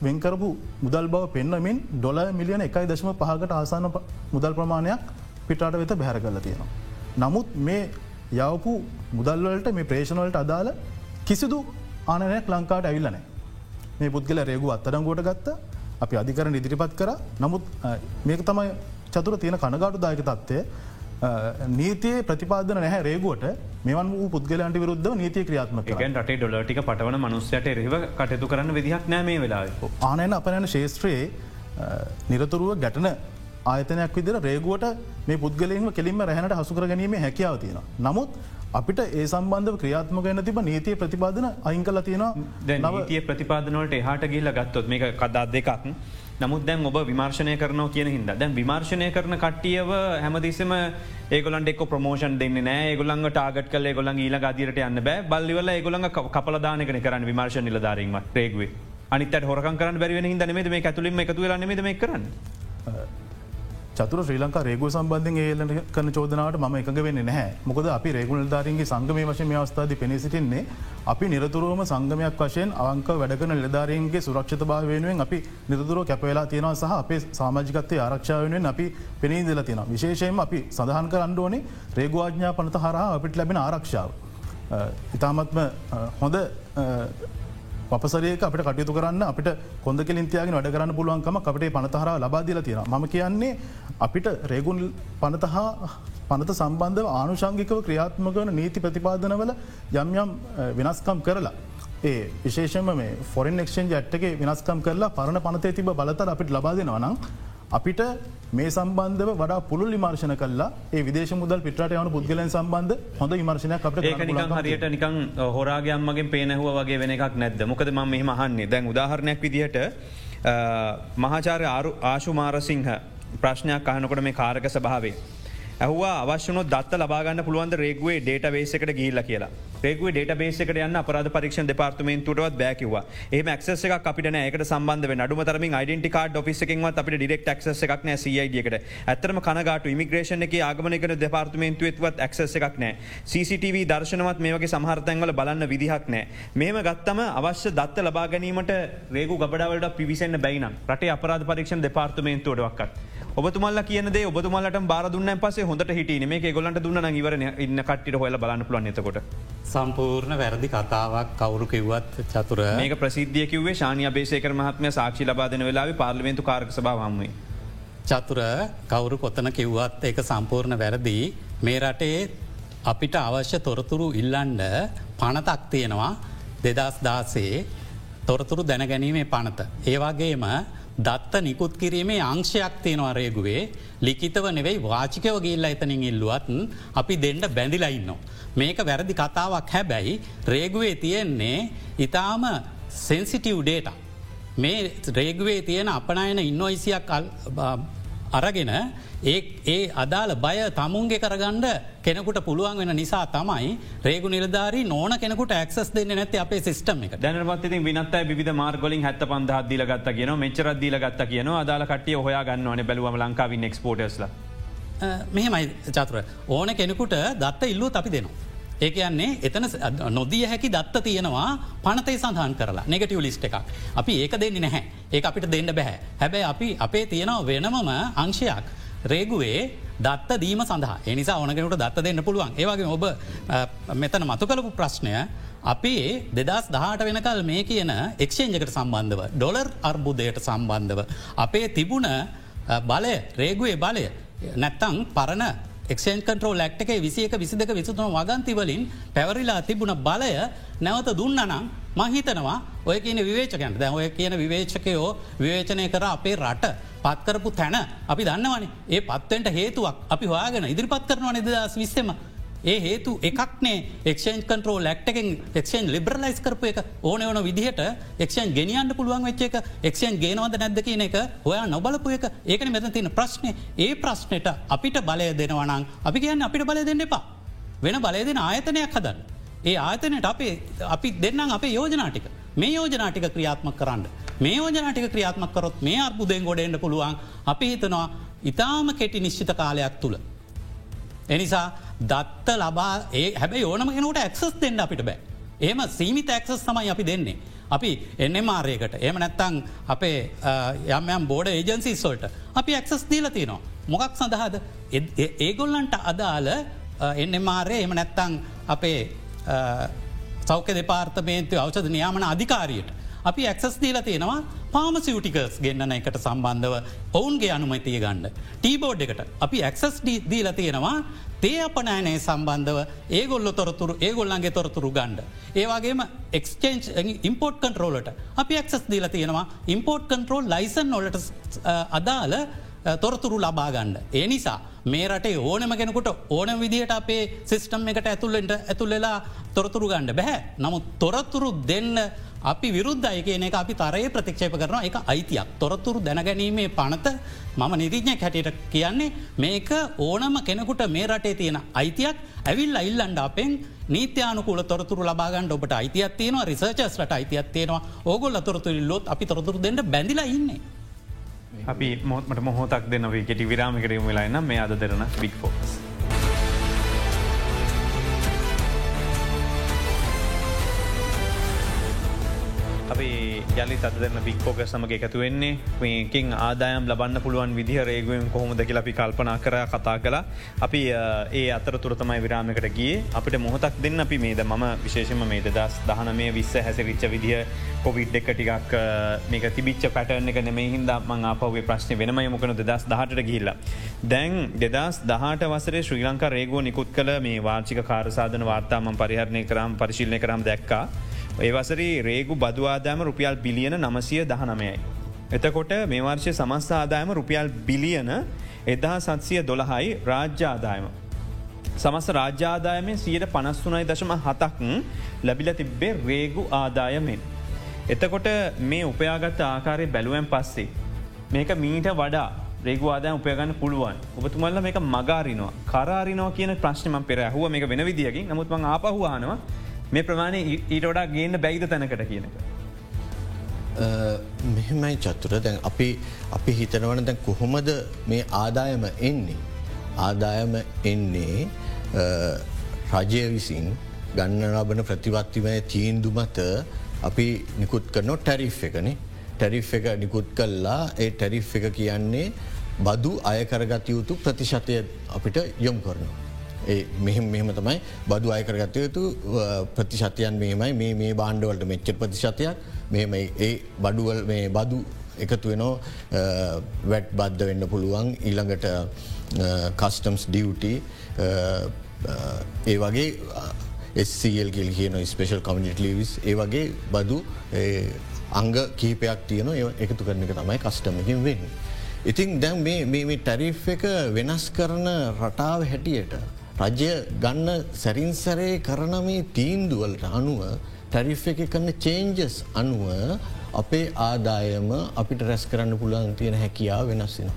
වෙන්කරපු මුදල් බව පෙන්වමින් ඩොල මිලියන එකයි දශම පහකට ආසාන මුදල් ප්‍රමාණයක් පිටාට වෙත බැහැර කරල තියෙනවා. නමුත් මේ යවපු මුදල්වලට මේ ප්‍රේෂණවලට අදාළ කිසිදු ආනනයක් ලංකාට ඇවිල්ලනෑ. මේ පුද්ගල රේගු අත්තරංගෝට ගත්ත අපි අධිකරන ඉදිරිපත් කර නමුත් මේක තමයි චතුර තියෙන කනගාටු දායක තත්වය නීතියේ ප්‍රතිපාදන නැහැ රේගුවට මෙවන් වූ පුද්ගලන්ට විරුද්ධ නීතිය ක්‍රියාත්ම එකන් රටේ ඩොලටික පටවන මනුස්සයට එරහිව කටයුතු කරන්න විදිහක් නෑමේ වෙලා ආනයන අපනන ශේත්‍රයේ නිරතුරුව ගැටන ආයතනයක් විදිර රේගුවට මේ පුද්ගලයෙන්ම කෙලින්ම රැහනට හසුකර ගැනීම හැකියාව තියෙන. නමුත් අපිට ඒ සම්බන්ධ ක්‍රියාත්මක ගැන තිබ නීතිය ප්‍රතිපාදන අයිංකල තියෙනවා නවතිය ප්‍රතිපාදනවලට එහට ගිල්ල ගත්තොත් මේ කදා දෙකක්. නමුත් දැන් ඔබ විමර්ශනය කරනව කියන හිද දැන් විමර්ශනය කරන කට්ටියව හැමදිසම ඒගොලන්ට එක් ප්‍රමෝෂන් දෙන්න නෑ ගොලන් ටාගට කල ගොලන් ඊල ගදිරට යන්න බෑ. බල්ලිවල ගොලන් කපලදානකන කරන්න විමර්ශ නිලධාරීම රේගවේ. අනිත හොරක කරන්න බැරිවෙන හිද නෙමද මේ ඇතුලින්ම එකතු වෙලා නෙද කරන්න. චතුර ශ්‍රී ලංකා රේගු සම්බන්ධෙන් ඒලට කන චෝදනාවට ම එකඟ වෙන්න නැහැ මොකද අපි රේගුණ ධාරන්ගේ සංගම වශය අවස්ථාද පෙනී සිටින්නේ අපි නිරතුරුවම සංගමයක් වශයෙන් අවංක වැඩකන නිලධාරන්ගේ සුරක්ෂත භාව වෙනුවෙන් අපි නිරතුරුව කැපවෙලා තියෙනවා සහ අපේ සාමාජිකත්තය ආරක්ෂාව වෙනුවෙන් අපි පෙනී දෙල තියෙන විශේෂයෙන් අපි සඳහන් කරන්න ඕනේ රේගවාඥා පනත හරහා අපිට ලැබෙන ආරක්ෂාව. ඉතාමත්ම හොඳ පසරයක අපට කටයුතු කරන්න අපිට කොඳ කෙලින්තියාගෙන වැඩ කරන්න පුළුවන්කම අපට පනතහර ලබාදිල තියෙන ම කියන්නේ අපිට රේගුන් පනතහා පනත සම්බන්ධව ආනුෂංගිකව ක්‍රියාත්මකවන නීති ප්‍රතිපාදනවල යම් යම් වෙනස්කම් කරලා. ඒ විශේෂම මේ ෆොරන් එක්ෂන් ඇට්ගේ වෙනස්කම් කරලා පරණ පනතේ තිබ බලතර අපිට ලබාදෙනවනම් අපිට මේ සම්බන්ධව වඩා පුළුල් විමර්ශන කල්ලා ඒ විදේශ මුදල් පිටට යවන පුද්ගලන් සම්බන්ධ හොඳ විමර්ශනයක් අපට හරියට නිකං හොරාගයම්මගේ පේනහුව වගේ වෙන එකක් නැද්ද? මොකද ම මෙහම අහන්නේ. දැන් උදාහරණයක් විදිහට මහාචාරය ආරු ආශුමාරසිංහ ප්‍රශ්නයක් අහනකොට මේ කාරක සභාවේ. ඇහවා අවශ්‍යන දත් ලබාගන්න පුළුවන්ද? රේගුවේ ඩේට වේසකට ගිල්ල කියලා රේගුව ඩේට බේසකට යන්න අපරාධ පරීක්ෂ දෙපාර්තමේන්තුටවත් බැකිව ඒ ක්සස එක අපිට නෑකට සම්බන්ධ නඩුම තරම යිඩන්ටි කාඩ් ොෆිසකින්වත් අපට ඩිරෙක් ක්ස එකක් නෑ සයිඩියකට ඇතරම කනගට. ඉමිග්‍රේෂන එක ආගමනක දෙපාර්තමේන්තුවත්වත් ක්ස එකක් නෑ. CCTV දර්ශනවත් මේක සහර්තැන්වල බලන්න විදිහක් නෑ. මේම ගත්තම අවශ්‍ය දත්ත ලබා ගැනීමට රේගු ගබඩවලට පිවිසන්න බැයිනම් රටේ අපරාධ පරීක්ෂ දෙපාර්තමේන්තුවටවක්ත්. ඔබතුමල්ල කියන ඔබතුමල්ලට බාරදුන්න පසේ හොඳට හිට මේ ගොලට දුන්න ඉවර ඉන්න කට්ට හොල බලන්න පුලන් එතකොට. සම්පූර්ණ වැරදි කතාවක් කවුරු කිව්වත් චතුර. මේක ප්‍රසිද්ධිය කිවේ ශානය බේසකර මහත්ම සාක්ෂි ලබාදන වෙලාව පාර්ලිමෙන්තු කාරක සභාවම්වේ. චතුර කවුරු කොත්තන කිව්වත් ඒක සම්පූර්ණ වැරදි. මේ රටේ අපිට අවශ්‍ය තොරතුරු ඉල්ලන්ඩ පනතක් තියෙනවා. දෙදස් දාසේ තොරතුරු දැනගැනීමේ පනත. ඒවාගේම දත්ත නිකුත් කිරීමේ අංශයක් තියෙනවා රේගුවේ ලිකිතව නෙවෙයි වාචිකව ගිල්ල එතනින් ඉල්ලුවත් අපි දෙන්ඩ බැඳිලයින්නවා. මේක වැරදි කතාවක් හැබැයි රේගුවේ තියෙන්නේ ඉතාම සෙන්සිටව් ඩේට. මේ රේගුවේ තියෙන අපනයන ඉන්නොයිසියක් අරගෙන ඒ ඒ අදාළ බය තමුන්ගේ කරගණ්ඩ කෙනෙකුට පුළුවන් වෙන නිසා තමයි රේගු නිලධාරී නෝන කෙනෙකුට ක්ස් දෙන්න නැති අපේ සිස්ටම එක දැනවත්ති විනත් විධ මාර්ගොලින් හැත්ත පන්ද දීල ගත්ත කියන මෙචර දීල ගත්ත කියන අදාල කටිය හොයා ගන්නවන බැලුවම ලංකාවින් එක්ස්පෝටස්ල මෙහෙමයි චතුර. ඕන කෙනෙකුට දත්ත ඉල්ලූ අපි දෙනවා. ඒ කියන්නේ එතන නොදිය හැකි දත්ත තියෙනවා පනතේ සඳහන් කරලා. නෙගටව ලිස්ට එකක්. අපි ඒක දෙන්නේ නැහැ ඒ අපිට දෙන්න බැහැ. හැබැයි අපි අපේ තියෙනව වෙනමම අංශයක්. රේගුවේ දත්ත දීම සඳහා එනිසා ඕනගෙනට දත්ත දෙන්න පුළුවන් ඒවගේ ඔබ මෙතන මතු කලපු ප්‍රශ්නය අපේ දෙදස් දහට වෙනකල් මේ කියන එක්ෂේජකට සම්බන්ධව ඩොලර් අර්බුදයට සම්බන්ධව. අපේ තිබුණ බලය රේගුවේ බලය නැත්තං පරණ එක්ෂන් කටරෝ ලක්ටක විසියක විසිදක විසතුන වගන්තිවලින් පැවරිලා තිබුණ බලය නැවත දුන්නනම් මහිතනවා ඔය කියන විවේචකයන්ට. දැ ඔය කියන විවේචකයෝ විවේචනය කර අපේ රට පත්කරපු තැන අපි දන්නවනේ. ඒ පත්වෙන්ට හේතුවක් අපි හවාගෙන ඉදිරිපත් කරනවා නිදස් විස්සම? ඒ හේතු එකක්නේ එක්ෂන් කන්ටරෝ ලක්ටකින් එක්ෂන් ලිබරලයිස් කරපු එක. ඕන ඕන විදිහට එක්ෂන් ගෙනියන්ට පුළුවන් වෙච්ච එක එක්ෂන් ගේනවද නැද්ද කියන එක ඔයා නොබලපු එක. ඒකන මෙත තියෙන ප්‍රශ්නය ඒ ප්‍රශ්නයට අපිට බලය දෙනවනං අපි කියන්න අපිට බලය දෙන්න එපා. වෙන බලය දෙන ආයතනයක් හදන්න. ඒ ආයතනයට අපේ අපි දෙන්නම් අපේ යෝජනාටික මේ යෝජනාටික ක්‍රියාත්මක කරන්න. මේ යෝජනාටික ක්‍රියාත්මක කරොත් මේ අර්බුදයෙන් ගොඩෙන්ට පුළුවන් අපි හිතනවා ඉතාම කෙටි නිශ්චිත කාලයක් තුළ. එනිසා දත්ත ලබා ඒ හැබැයි ඕනම කෙනට ඇක්සස් දෙන්න අපිට බෑ. ඒම සීමිත ඇක්සස් තමයි අපි දෙන්නේ. අපි එන්න මාරයකට එම නැත්තං අපේ යම්යම් බෝඩ ඒජන්සිස්වල්ට අපි ඇක්සස් දීල තියනවා. මොකක් සඳහාද ඒගොල්ලන්ට අදාළ එන්න මාරය එම නැත්තං අපේ සෞඛ්‍ය දෙපාර්තමේන්තු අවෂද නියාමන අධිකාරියට. අපි ඇක්සස් දීල තියෙනවා පාමසිටිකස් ගෙන්න්න එකට සම්බන්ධව ඔවුන්ගේ අනුමතිය ගණ්ඩ. ටීබෝඩ් එකට අපි ඇක්සස් දීල තියෙනවා තේ අපනෑනේ සම්බන්ධව ඒගොල්ල තොරතුරු ඒගොල්ලන්ගේ තොරතුරු ගණ්ඩ. ඒවාගේම එක්ස්චේන්් ඉම්පෝට් කන්ටරෝලට අපි ඇක්සස් දීල තියෙනවා ඉම්පෝට් කන්ටරෝල් ලයිසන් නොලට අදාළ තොරතුරු ලබා ගණ්ඩ. ඒ නිසා මේ රටේ ඕනම කෙනකුට ඕන විදිහට අපේ සිිස්ටම් එකට ඇතුල්ලට ඇතුල්ලෙලා තොරතුරු ගණ්ඩ බැහැ. නමුත් තොරතුරු දෙන්න අපි විරුද්ධය කියන එක අපි තරයේ ප්‍රතික්ෂේප කරන එක අයිතියක් තොරතුරු දැනගැනීමේ පනත මම නිරීඥ හැටියට කියන්නේ මේක ඕනම කෙනෙකුට මේ රටේ තියෙන අයිතියක් ඇවිල් අයිල්ලන්ඩ අපෙන් නීත්‍යානුකූල තොරතුරු ලබාගන්න ඔබට අයිතියක් තියෙනවා රිසර්චස්ලට අයිතියක් තියෙනවා ඕගොල්ල තොරතුරු ලොත් අපි තොරතුරු දෙන්න බැඳිලා ඉන්නේ. අපි මොහොත්මට මොහොතක් දෙනවේ කෙටි විරාමිකරීම වෙලාන්න මේ අද දෙරන බික් ෆෝස්. අපි යලි තදරන බික්කෝක සමග එකතු වෙන්නේ. මේකින් ආදායම් ලබන්න පුළුවන් විදිහ රේගුවෙන් කොහොමද කියලා අපි කල්පනා කර කතා කලා අපි ඒ අතර තුරතමයි විරාමකට ගිය. අපිට මොහොතක් දෙන්න අපි මේද? මම විශේෂම මේ දස් දහන මේ විස්ස හැසිරිච්ච විදිහ කොවිඩ් එක ටිකක් මේක තිබිච්ච පැටර්න එක නෙමේ හිද මං ආපවේ ප්‍රශ්න වෙනම මොකන දෙදස් දහට ගිල්ලා. දැන් දෙදස් දහට වසරේ ශ්‍රී ලංකා රේගෝ නිකුත් කළ මේ වාර්චික කාරසාධන වාර්තාම පරිහරණය කරම් පරිශිල්ය කරම් දැක්කා. ඒවසරි රේගු බදවාදාම රුපියල් බිලියන නමසය දහනමයයි. එතකොට මේ වර්ෂය සමස්ථ ආදායම රුපියල් බිලියන එදා සත්සිය දොළහයි රාජ්‍යාදායම. සමස්ස රාජ්‍යාදායමෙන් සියට පනස්තුනයි දශම හතක් ලැබිල තිබ්බේ රේගු ආදායමෙන්. එතකොට මේ උපයාගත්ත ආකාරය බැලුවෙන් පස්සේ. මේක මීට වඩා රේගවාදය උපයගන්න පුළුවන් ඔබතුමල්ල මේක මගාරිනවා කරාරිනෝ කියන ප්‍රශ්නම පෙර හුව මේ වෙන විදිියකින් නමුත්ම ආපහවානවා මේ ප්‍රමාණය ඊට වඩා ගේන්න බැයිද තැනකට කියනක. මෙහෙමයි චත්තුර දැන් අපි අපි හිතනවන දැන් කොහොමද මේ ආදායම එන්නේ. ආදායම එන්නේ රජය විසින් ගන්න ලබන ප්‍රතිවත්තිමය තීන්දු මත අපි නිකුත් කරනො ටැරිෆ් එකන ටැරිෆ් එක නිකුත් කල්ලා ඒ ටැරිෆ් එක කියන්නේ බදු අයකරගත යුතු ප්‍රතිශතය අපිට යොම් කරනවා. මෙහෙම මෙහම තමයි බදු අයකරගත යුතු ප්‍රතිශතයන් මේමයි මේ මේ බාණ්ඩවලට මෙච්ච ප්‍රතිශතයක්. මෙම ඒ බඩුවල් මේ බදු එකතු වෙනෝ වැට් බද්ධ වෙන්න පුළුවන්. ඊළඟට කස්ටම්ස් ඩියුටි ඒ වගේ ස්ල් කිල් කියන ස්පේෂල් කමිට ලිවිස් ඒ වගේ බදු අංග කීපයක් තියන එකතු කරන එක තමයි කස්ටමකින් වෙන්න. ඉතින් දැන් මේ ටැරිෆ් එක වෙනස් කරන රටාව හැටියට රජය ගන්න සැරින්සරේ කරන මේ තීන්දුවලට අනුව ටැරිෆ් එක කරන චේන්ජස් අනුව අපේ ආදායම අපිට රැස් කරන්න පුළුවන් තියෙන හැකියාව වෙනස්සින.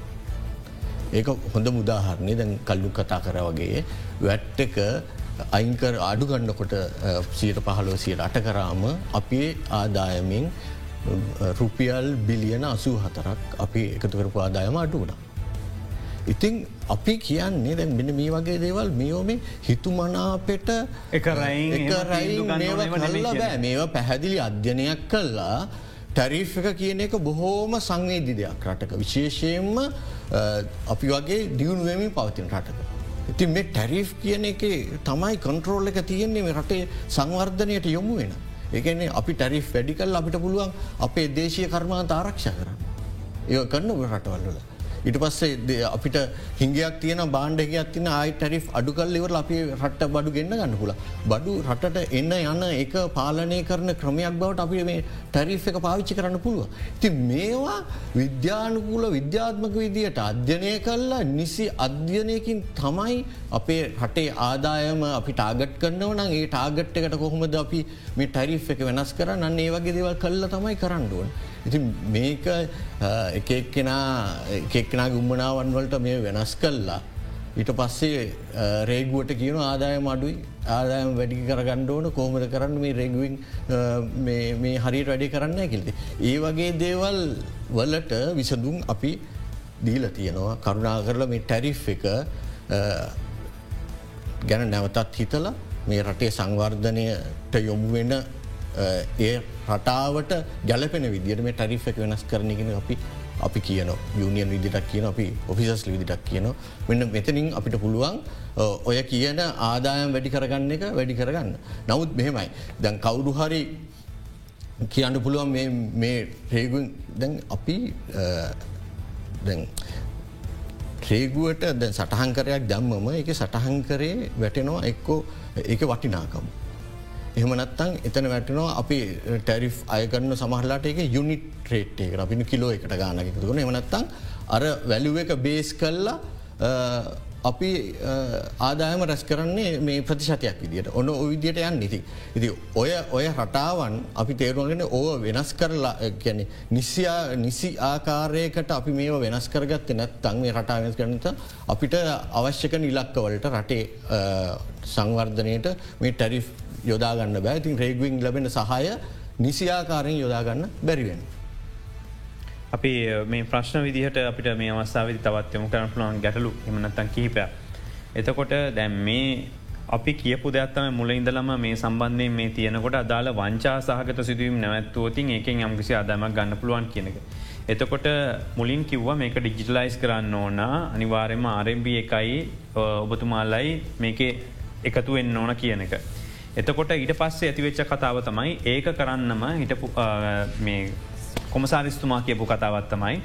ඒක හොඳ මුදාහරණය දැන් කල්ලු කතා කර වගේ වැට් එක අයිංකර අඩු ගන්නකොට සීට පහලෝ සියට අට කරාම අපේ ආදායමින් රුපියල් බිලියන අසූ හතරක් අපි එකතු කරපු ආදායම අඩුවනා. ඉතිං අපි කියන්නේ දැන් මෙන මේ වගේ දේවල් මියෝම හිතුමනාපෙට එකරයි මේවා පැහැදිලි අධ්‍යනයක් කල්ලා ටැරිෆ් එක කියන එක බොහෝම සංවේදි දෙයක් රටක විශේෂයෙන්ම අපි වගේ දියුණුවමින් පවතින රටක. ඉතින් මේ ටැරිෆ් කියන එක තමයි කොන්ට්‍රෝල් එක තියෙන්නේ මේ රටේ සංවර්ධනයට යොමු වෙන. ඒකන්නේ අපි ටැරිෆ් වැඩිකල් අපිට පුළුවන් අපේ දේශය කර්මාන්ත ආරක්ෂ කරන්න. ඒ කරන්න රටවල්ල. ඉට පස්සේ ද- අපිට හිංගයක් තියන බාණ්ඩගයක් තින ආයි ටැරිෆ් අඩු කල්ලිවර අපි රට්ට බඩු ගෙන්න්න ගන්න පුල බඩු රටට එන්න යන එක පාලනය කරන ක්‍රමයක් බවට අපි මේ ටැරිෆ් එක පාවිච්චි කරන්න පුළුව. ති මේවා විද්‍යානුකූල විද්‍යාත්මක විදියට අධ්‍යනය කල්ලා නිසි අධ්‍යනයකින් තමයි අපේ රටේ ආදායම අපි ටාගට් කරන්නව නම් ඒ ටාගට් එකට කොහොමද අපි මේ ටැරිෆ් එක වෙනස් කරන්න අන්න ඒ වගේ දේවල් කල්ල තමයි කරන්නුවන්. ඉති මේක එකක්කෙනා එකෙක්නා ගුම්මනාවන් වලට මේ වෙනස් කල්ලා ඊට පස්සේ රේගුවට කියන ආදායම අඩුයි. ආදායම වැඩි කරගන්න ඕන කෝමද කරන්න? මේ රෙගුවන් මේ හරි වැඩි කරන්න ඇකිල්ති. ඒ වගේ දේවල් වලට විසඳුම් අපි දීල තියෙනවා. කරුණා කරලා මේ ටැරිෆ් එක ගැන නැවතත් හිතලා මේ රටේ සංවර්ධනයට යොමු වෙන ඒ රටාවට ගැලපෙන විදිට මේ ටරිෆ් එක වෙනස් කරනගෙන අපි අපි කියන යුනියන් විදිටක් කියන අපි ඔෆිසස් විදිටක් කියන මෙන්න මෙතනින් අපිට පුළුවන් ඔය කියන ආදායම් වැඩි කරගන්න එක වැඩි කරගන්න. නමුත් මෙහෙමයි දැන් කවුරු හරි කියන්න පුළුවන් මේ රේගුන් දැන් අපි ට්‍රේගුවට ද සටහන්කරයක් දැම්මම එක සටහන්කරේ වැටෙනවා එක්කෝ ඒක වටිනාකම. එහමනත්තං එතන වැටනවා අපි ටැරිෆ් අයකරන්න සමහරලාට එක යුනිට ට්‍රේට්ේ අපිනි කිලෝ එකට ගානකතුන එමනත්තං අර වැලුව එක බේස් කල්ලා අපි ආදායම රැස් කරන්නේ මේ ප්‍රතිශතයක් විදිට ඔන්න ඔවිදියට යන් නිති. ඉති ඔය ඔය රටාවන් අපි තේරුවගෙන ඕ වෙනස් කරලා ගැන නිසියා නිසි ආකාරයකට අපි මේ වෙනස් කරගත්ත නැත්තන් මේ රටා වෙනස් කරනත අපිට අවශ්‍යක නිලක්කවලට රටේ සංවර්ධනයට මේ ටැරිෆ් යොදාගන්න බෑ ඉතින් රේගවිං ලබෙන සහය නිසියාකාරයෙන් යොදාගන්න බැරිවෙන්. අපි මේ ප්‍රශ්න විදිහට අපිට මේ අවස්ථාවදි තවත් යොමු කරන පුළුවන් ගැටලු එමනත්තන් කිහිපය. එතකොට දැම් මේ අපි කියපු දෙයක්ත්තම මුල ඉඳලම මේ සම්බන්ධය මේ තියනකොට අදාළ වංචා සහගත සිදුවීම නැවත්තුවතින් ඒකෙන් යම්කිසි අදමක් ගන්න පුළුවන් කියනක. එතකොට මුලින් කිව්ව මේක ඩිජිටලයිස් කරන්න ඕන අනිවාරෙන්ම ආරම්බ එකයි ඔබතුමාල්ලයි මේක එකතු වෙන්න ඕන කියන එක. එතකොට ඊට පස්සේ ඇතිවෙච්ච කතාව තමයි ඒක කරන්නම හිටපු කොමසාරිස්තුමා කියපු කතාවත්තමයි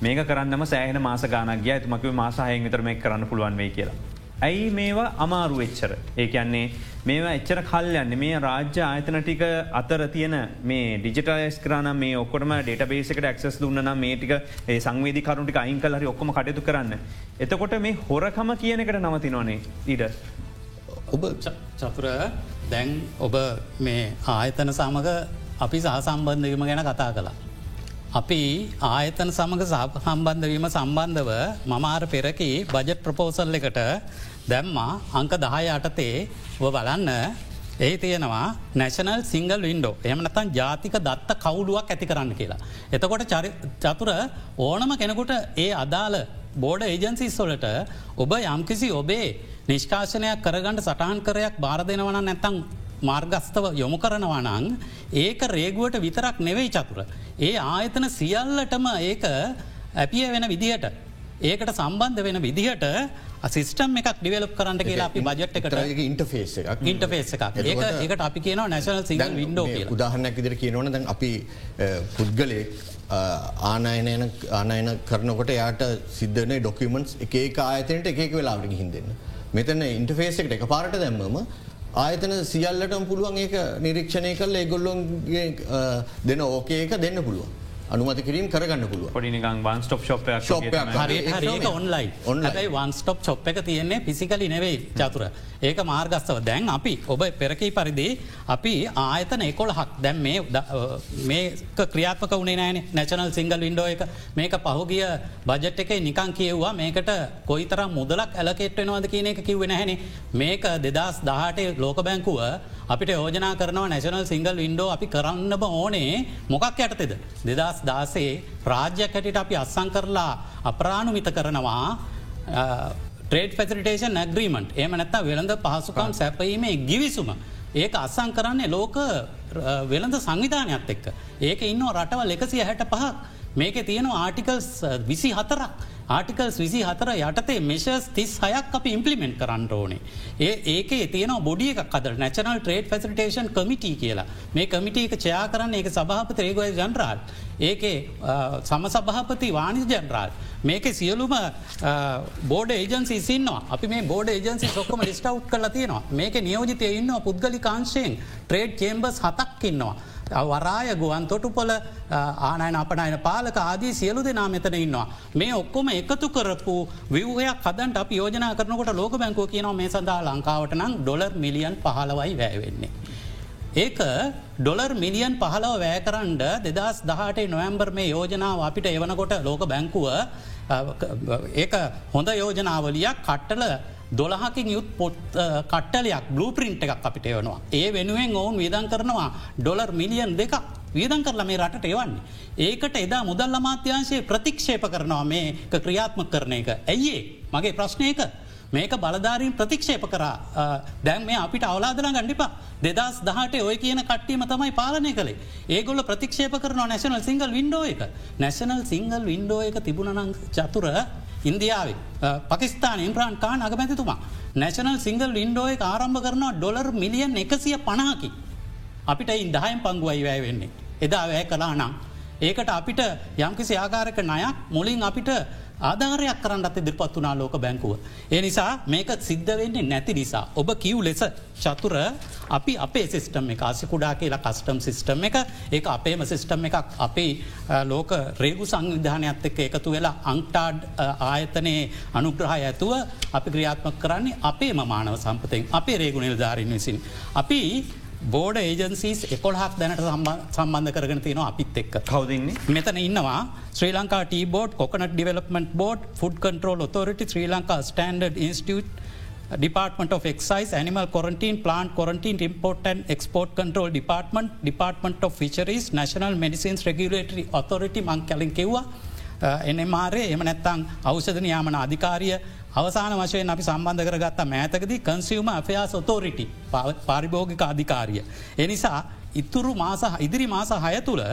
මේක කරන්නම සෑහන මාස ගානක් ගිය තුමක මාසාහයෙන් විතර මේ කරන්න පුළුවන් වේ කියලා. ඇයි මේවා අමාරු එච්චර ඒ කියන්නේ මේවා එච්චර කල්යන්න මේ රාජ්‍ය ආයතන ටික අතර තියෙන මේ ඩිජිටලස් කරන මේ ඔක්කොටම ඩට බේසකට ක්සස් දුන්න මේටික ඒ සංවේදි කරුටික අයින් කලහරි ඔක්කොම කටයුතු කරන්න. එතකොට මේ හොරකම කියනකට නවතිනවනේ ඊට. ඔබ චතුර දැන් ඔබ මේ ආයතන සමඟ අපි සහ සම්බන්ධවීම ගැන කතා කළා. අපි ආයතන සමඟ සම්බන්ධවීම සම්බන්ධව මමාර පෙරකි බජට් ප්‍රපෝසල් එකට දැම්මා අංක දහය අටතේ ඔ බලන්න ඒ තියෙනවා නැශනල් සිංගල් වින්ඩෝ එමනතන් ජාතික දත්ත කවුලුවක් ඇති කරන්න කියලා. එතකොට චතුර ඕනම කෙනෙකුට ඒ අදාළ බෝඩ ඒජන්සිස්වලට ඔබ යම්කිසි ඔබේ නිෂ්කාශනයක් කරගන්නට සටහන් කරයක් බාර දෙනවන නැතං මාර්ගස්ථව යොමු කරනවනං ඒක රේගුවට විතරක් නෙවෙයි චතුර. ඒ ආයතන සියල්ලටම ඒක ඇපිය වෙන විදිහට. ඒකට සම්බන්ධ වෙන විදිහට සිස්ටම් එකක් ඩිවලප් කරන්න කියලා අපි බජට් එකට ඉන්ටෆේස් එක ඉන්ටෆේස් එකක් ඒක ඒකට අපි කියන නැශනල් සිගල් වින්ඩෝ උදාහරණයක් ඉදිර කියනවන දැන් අපි පුද්ගලයෙක් ආනයනයන ආනයන කරනකොට යාට සිද්ධන ඩොකමන්ස් එක ආයතනට එකක වෙලාවට හිදන්න. මෙතන ඉන්ටෆේස් එකට එක පාරට දැම්මම ආයතන සියල්ලටම පුළුවන් ඒක නිරීක්ෂණය කල් ඒගොල්ලොන්ගේ දෙන ඕකේක දෙන්න පුළුවන්. අනුමත කිරීම කරගන්න පුළුව පොඩිනිකං වන් ස්ටප් ශප් ඒක only only one stop shop එක තියෙන්නේ පිසිකලි නෙවෙයි චතුර. ඒක මාර්ගස්තව. දැන් අපි ඔබ පෙරකී පරිදි අපි ආයතන එකොළ හක් දැම් මේ ක්‍රියාත්මක වුණේ නෑන නැචනල් සිංගල් වින්ඩෝ එක. මේක පහුගිය බජට් එක නිකං කියව්වා. මේකට කොයිතර මුදලක් ඇලකෙට්වෙනවාද කියන එක කිව්වෙන හැනේ මේක දෙදස් දහටේ ලෝක බැංකුව අපිට යෝජනා කරනවා නැශනල් සිංගල් වින්ඩෝ අපි කරන්නම ඕනේ මොකක් යටතෙද. දෙදස් දාසේ රාජ්‍ය කැටිට අපි අස්සං කරලා අපරාණුමිත කරනවා ට්‍රේඩ් ෆෙසිටේෂන් ඇග්‍රීමට ඒම නැත්ත වෙළඳ පහසුකම් සැපීමේ ගිවිසුම. ඒක අස්සං කරන්නේ ලෝක වෙළඳ සංවිධානයක් එක්ක. ඒක ඉන්න රටවල් එකසිය හැට පහක් මේක තියෙන ආටිකල්ස් විසි හතරක් ආටිකල්ස් විසි හතර යටතේ මෙශස් තිස් හයක් අපි ඉම්පලිමෙන්ට් කරන්න ඕනේ. ඒ ඒකේ තියෙන බොඩිය එකක් අද නැචනල් ට්‍රේඩ් ෆැසිටේෂන් කමිටි කියලා මේ කමිට එක චයා කරන්න ඒක සභහපත රේගොය ජනරාල්. ඒකේ සම සභහපති වානිස් ජනරාල්. මේක සියලුම බෝඩ ඒජන්සි සින්නවා අපි මේ බෝඩ ඒජන්සි සොක්කම ලිස්ටව් කල තියෙනවා මේක නියෝජිතය ඉන්නවා පුද්ගලි කාංශයෙන් ට්‍රේඩ් චේම්බස් හතක් ඉන්නවා. වරාය ගුවන් තොටුපොල ආනයන අපනයන පාලක ආදී සියලු දෙනා මෙතන ඉන්නවා. මේ ඔක්කොම එකතු කරපු විවහයක් කදන්ට අප යෝජනා කරනකොට ලෝක බැංකෝ කියනවා මේ සඳහා ලංකාවට නම් ඩොලර් මිලියන් පහලවයි වැෑවෙන්නේ. ඒක ඩොලර් මිලියන් පහලව වැෑකරන්ඩ දෙදස් දහටේ නොවම්බර් මේ යෝජනාව අපිට එවනකොට ලෝක බැංකුව ඒක හොඳ යෝජනාවලියක් කට්ටල දොළහකින් යුත් පොත් කට්ටලයක් බ්ලූ පින්ට් එකක් අපිට එවනවා. ඒ වෙනුවෙන් ඔවුන් විදන් කරනවා ඩොලර් මිලියන් දෙක වියදන් කරලා මේ රට එවන්නේ. ඒකට එදා මුදල් අමාත්‍යංශයේ ප්‍රතික්ෂේප කරනවා මේ ක්‍රියාත්ම කරන එක. ඇයිඒ මගේ ප්‍රශ්නයක මේක බලධාරීන් ප්‍රතික්ෂේප කර දැන් මේ අපිට අවලාදන ගණඩිපා දෙදස් දහට ඔය කියන කට්ටීම තමයි පාලනය කළේ ඒගොල ප්‍රතික්ෂේප කරන නැශනල් සිංහල් වින්ඩෝ එක නැශනල් සිංහල් වින්ඩෝ එක තිබුණනං චතුර ඉන්දියාවේ. පකිස්ාන ඉම්ප්‍රාන් කාන් අගමැතිතුමා. නැශනල් සිංහල් වින්ඩෝ එක ආරම්භ කරනවා ඩොලර් මිලියන් එකසිය පණහකි අපිට ඉන්දහයම් පංගුවයි වැෑ වෙන්නේ. එදා වැෑ කලා නම්. ඒකට අපිට යම්කිසි ආකාරක නයක් මුලින් අපිට ආධාරයක් කරන්න අත දිරිපත් වනා ලෝක බැංකුව. ඒ නිසා මේක සිද්ධ වෙන්නේ නැති නිසා. ඔබ කිව් ලෙස චතුර අපි අපේ සිිස්ටම් එක ආසිකුඩා කියලා කස්ටම් සිිස්ටම් එක ඒ අපේම සිිස්ටම් එකක් අපේ ලෝක රේගු සංවිධානයක්ත් එක්ක එකතු වෙලා අංටාඩ් ආයතනයේ අනුග්‍රහ ඇතුව අපි ක්‍රියාත්මක කරන්නේ අපේම මානව සම්පතෙන් අපේ රේගු නිල්ධාරින් විසින්. අපි බෝඩ ඒජන්සිස් එකොල්හක් දැනට සම්බන්ධ කරගෙන තියෙනවා අපිත් එක්ක. කවදන්නේ මෙතන ඉන්නවා Sri Lanka tea board coconut development board food control authority Sri Lanka standards institute Department of Excise, Animal Quarantine, Plant Quarantine, Import and Export Control Department, Department of Fisheries, National Medicines Regulatory Authority මං කැලින් කෙව්වා. එනමාරේ එම නැත්තං අවෂධ යාමන අධිකාරිය අවසාන වශයෙන් අපි සම්බන්ධ කරගත්ත මෑතකද කන්සිවම අපයා සොතෝරිටි පාරිභෝගික අධිකාරිය. එනිසා ඉතුරු මාස ඉදිරි මාස හය තුළ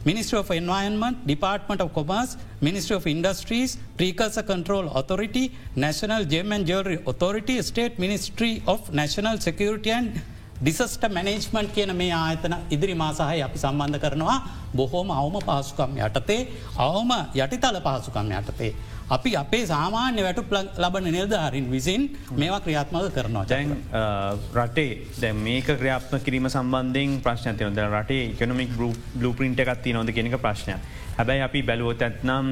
Ministry of Environment, Department of Commerce, Ministry of Industries, Precursor Control Authority, National Gem and Jewelry Authority, State Ministry of National Security and disaster management කියන මේ ආයතන ඉදිරි මාසාහය අපි සම්බන්ධ කරනවා බොහෝම අවම පහසුකම් යටතේ අවම යටිතල පහසුකම් යටතේ. අපි අපේ සාමාන්‍ය වැටු ලබන නිර්ධාරින් විසින් මේවා ක්‍රියාත්මක කරනවා. ජැන් රටේ දැ මේක ක්‍රියාත්ම කිරීම සම්බන්ධෙන් ප්‍රශ්නතිය ද රටේ එකනමික් බ්ලු පින්ට එකත්ති නොද කියෙනක ප්‍රශ්නය හැබැයි අපි බැලුවොත් ඇත්නම්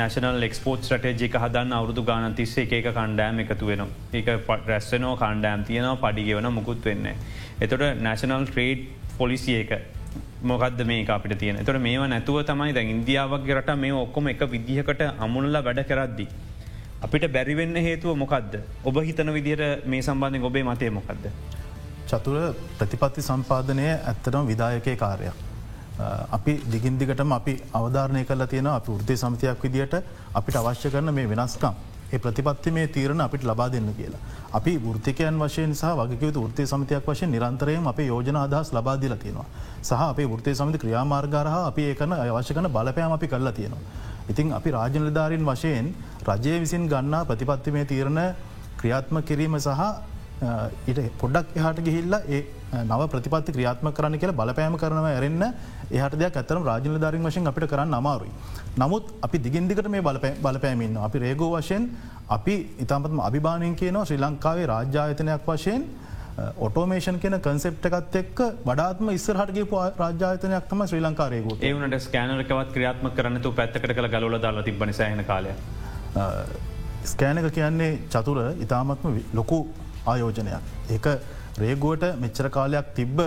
නැශනල් එක්ස්පෝට් ටේජික හදන්න අවුදු ගාන තිස්සේ ඒක කණ්ඩෑම් එකතු වෙන ඒක රැස්සනෝ කණ්ඩෑම් තියෙනවා පඩිගෙවන මුකුත් වෙන්න. එතොට නැශනල් ට්‍රේඩ් පොලිසිය එක මොකක්ද මේ අපිට තියෙන තොට මේ නැතුව තමයි ද ඉන්දියාවගේ රට මේ ඔක්කොම එක විදිහකට අමුණල්ලා වැඩ කරද්දි. අපිට බැරිවෙන්න හේතුව මොකක්ද ඔබ හිතන විදිහට මේ සම්බන්ධය ඔබේ මතය මොකක්ද. චතුර ප්‍රතිපත්ති සම්පාදනය ඇත්තටම විදායකය කාරයක්. අපි දිගින්දිගටම අපි අවධාරණය කල තියෙන අපි ෘද්ධය සමතියක් විදිට අපිට අවශ්‍ය කරන මේ වෙනස්කම් ඒ ප්‍රතිපත්ති මේ තීරණ අපිට ලබා දෙන්න කියලා. අපි ෘතිකයන් වශයෙන් සහ වගකයුතු ෘත්තය සමතියක් වශයෙන් නිරන්තරයෙන් අප යෝජන අදහස් ලබාදිල තියෙනවා. සහ අපේ ෘත්තය සමති ක්‍රියාමාර්ගාරහ අපි ඒකන අවශ්‍ය කන බලපෑම අපි කල්ලා තියෙනවා. ඉතින් අපි රාජනලධාරීන් වශයෙන් රජය විසින් ගන්නා ප්‍රතිපත්ති මේ තීරණ ක්‍රියාත්ම කිරීම සහ ඉට පොඩ්ඩක් එහට ගිහිල්ලා ඒ නව ප්‍රතිපත්ති ක්‍රියාත්ම කරන්න කියල බලපෑම කරනව ඇරෙන්න්න එහට දෙයක් ඇතරම් රාජනධාරීන් වශයෙන් අපිට කරන්න අමාරුයි. නමුත් අපි දිගින්දිකට මේ බලපෑමින්න අපි රේගෝ වශයෙන් අපි ඉතාමත්ම අභිභානයෙන් කියනවා ශ්‍රී ලංකාවේ රාජ්‍යායතනයක් වශයෙන් ඔටෝමේෂන් කියන කන්සෙප්ට එකත් එක් වඩාත්ම ඉස්සරහටගේ රාජ්‍යාතනයක් තම ශ්‍රී ලංකාරයකු ඒවනට ස්කෑනරකවත් ක්‍රියාත්ම කරනතු පැත්තකට කළ ගලොල දාලා තිබන සහන කාලය. ස්කෑනක කියන්නේ චතුර ඉතාමත්ම ලොකු ආයෝජනයක්. ඒක රේගුවට මෙච්චර කාලයක් තිබ්බ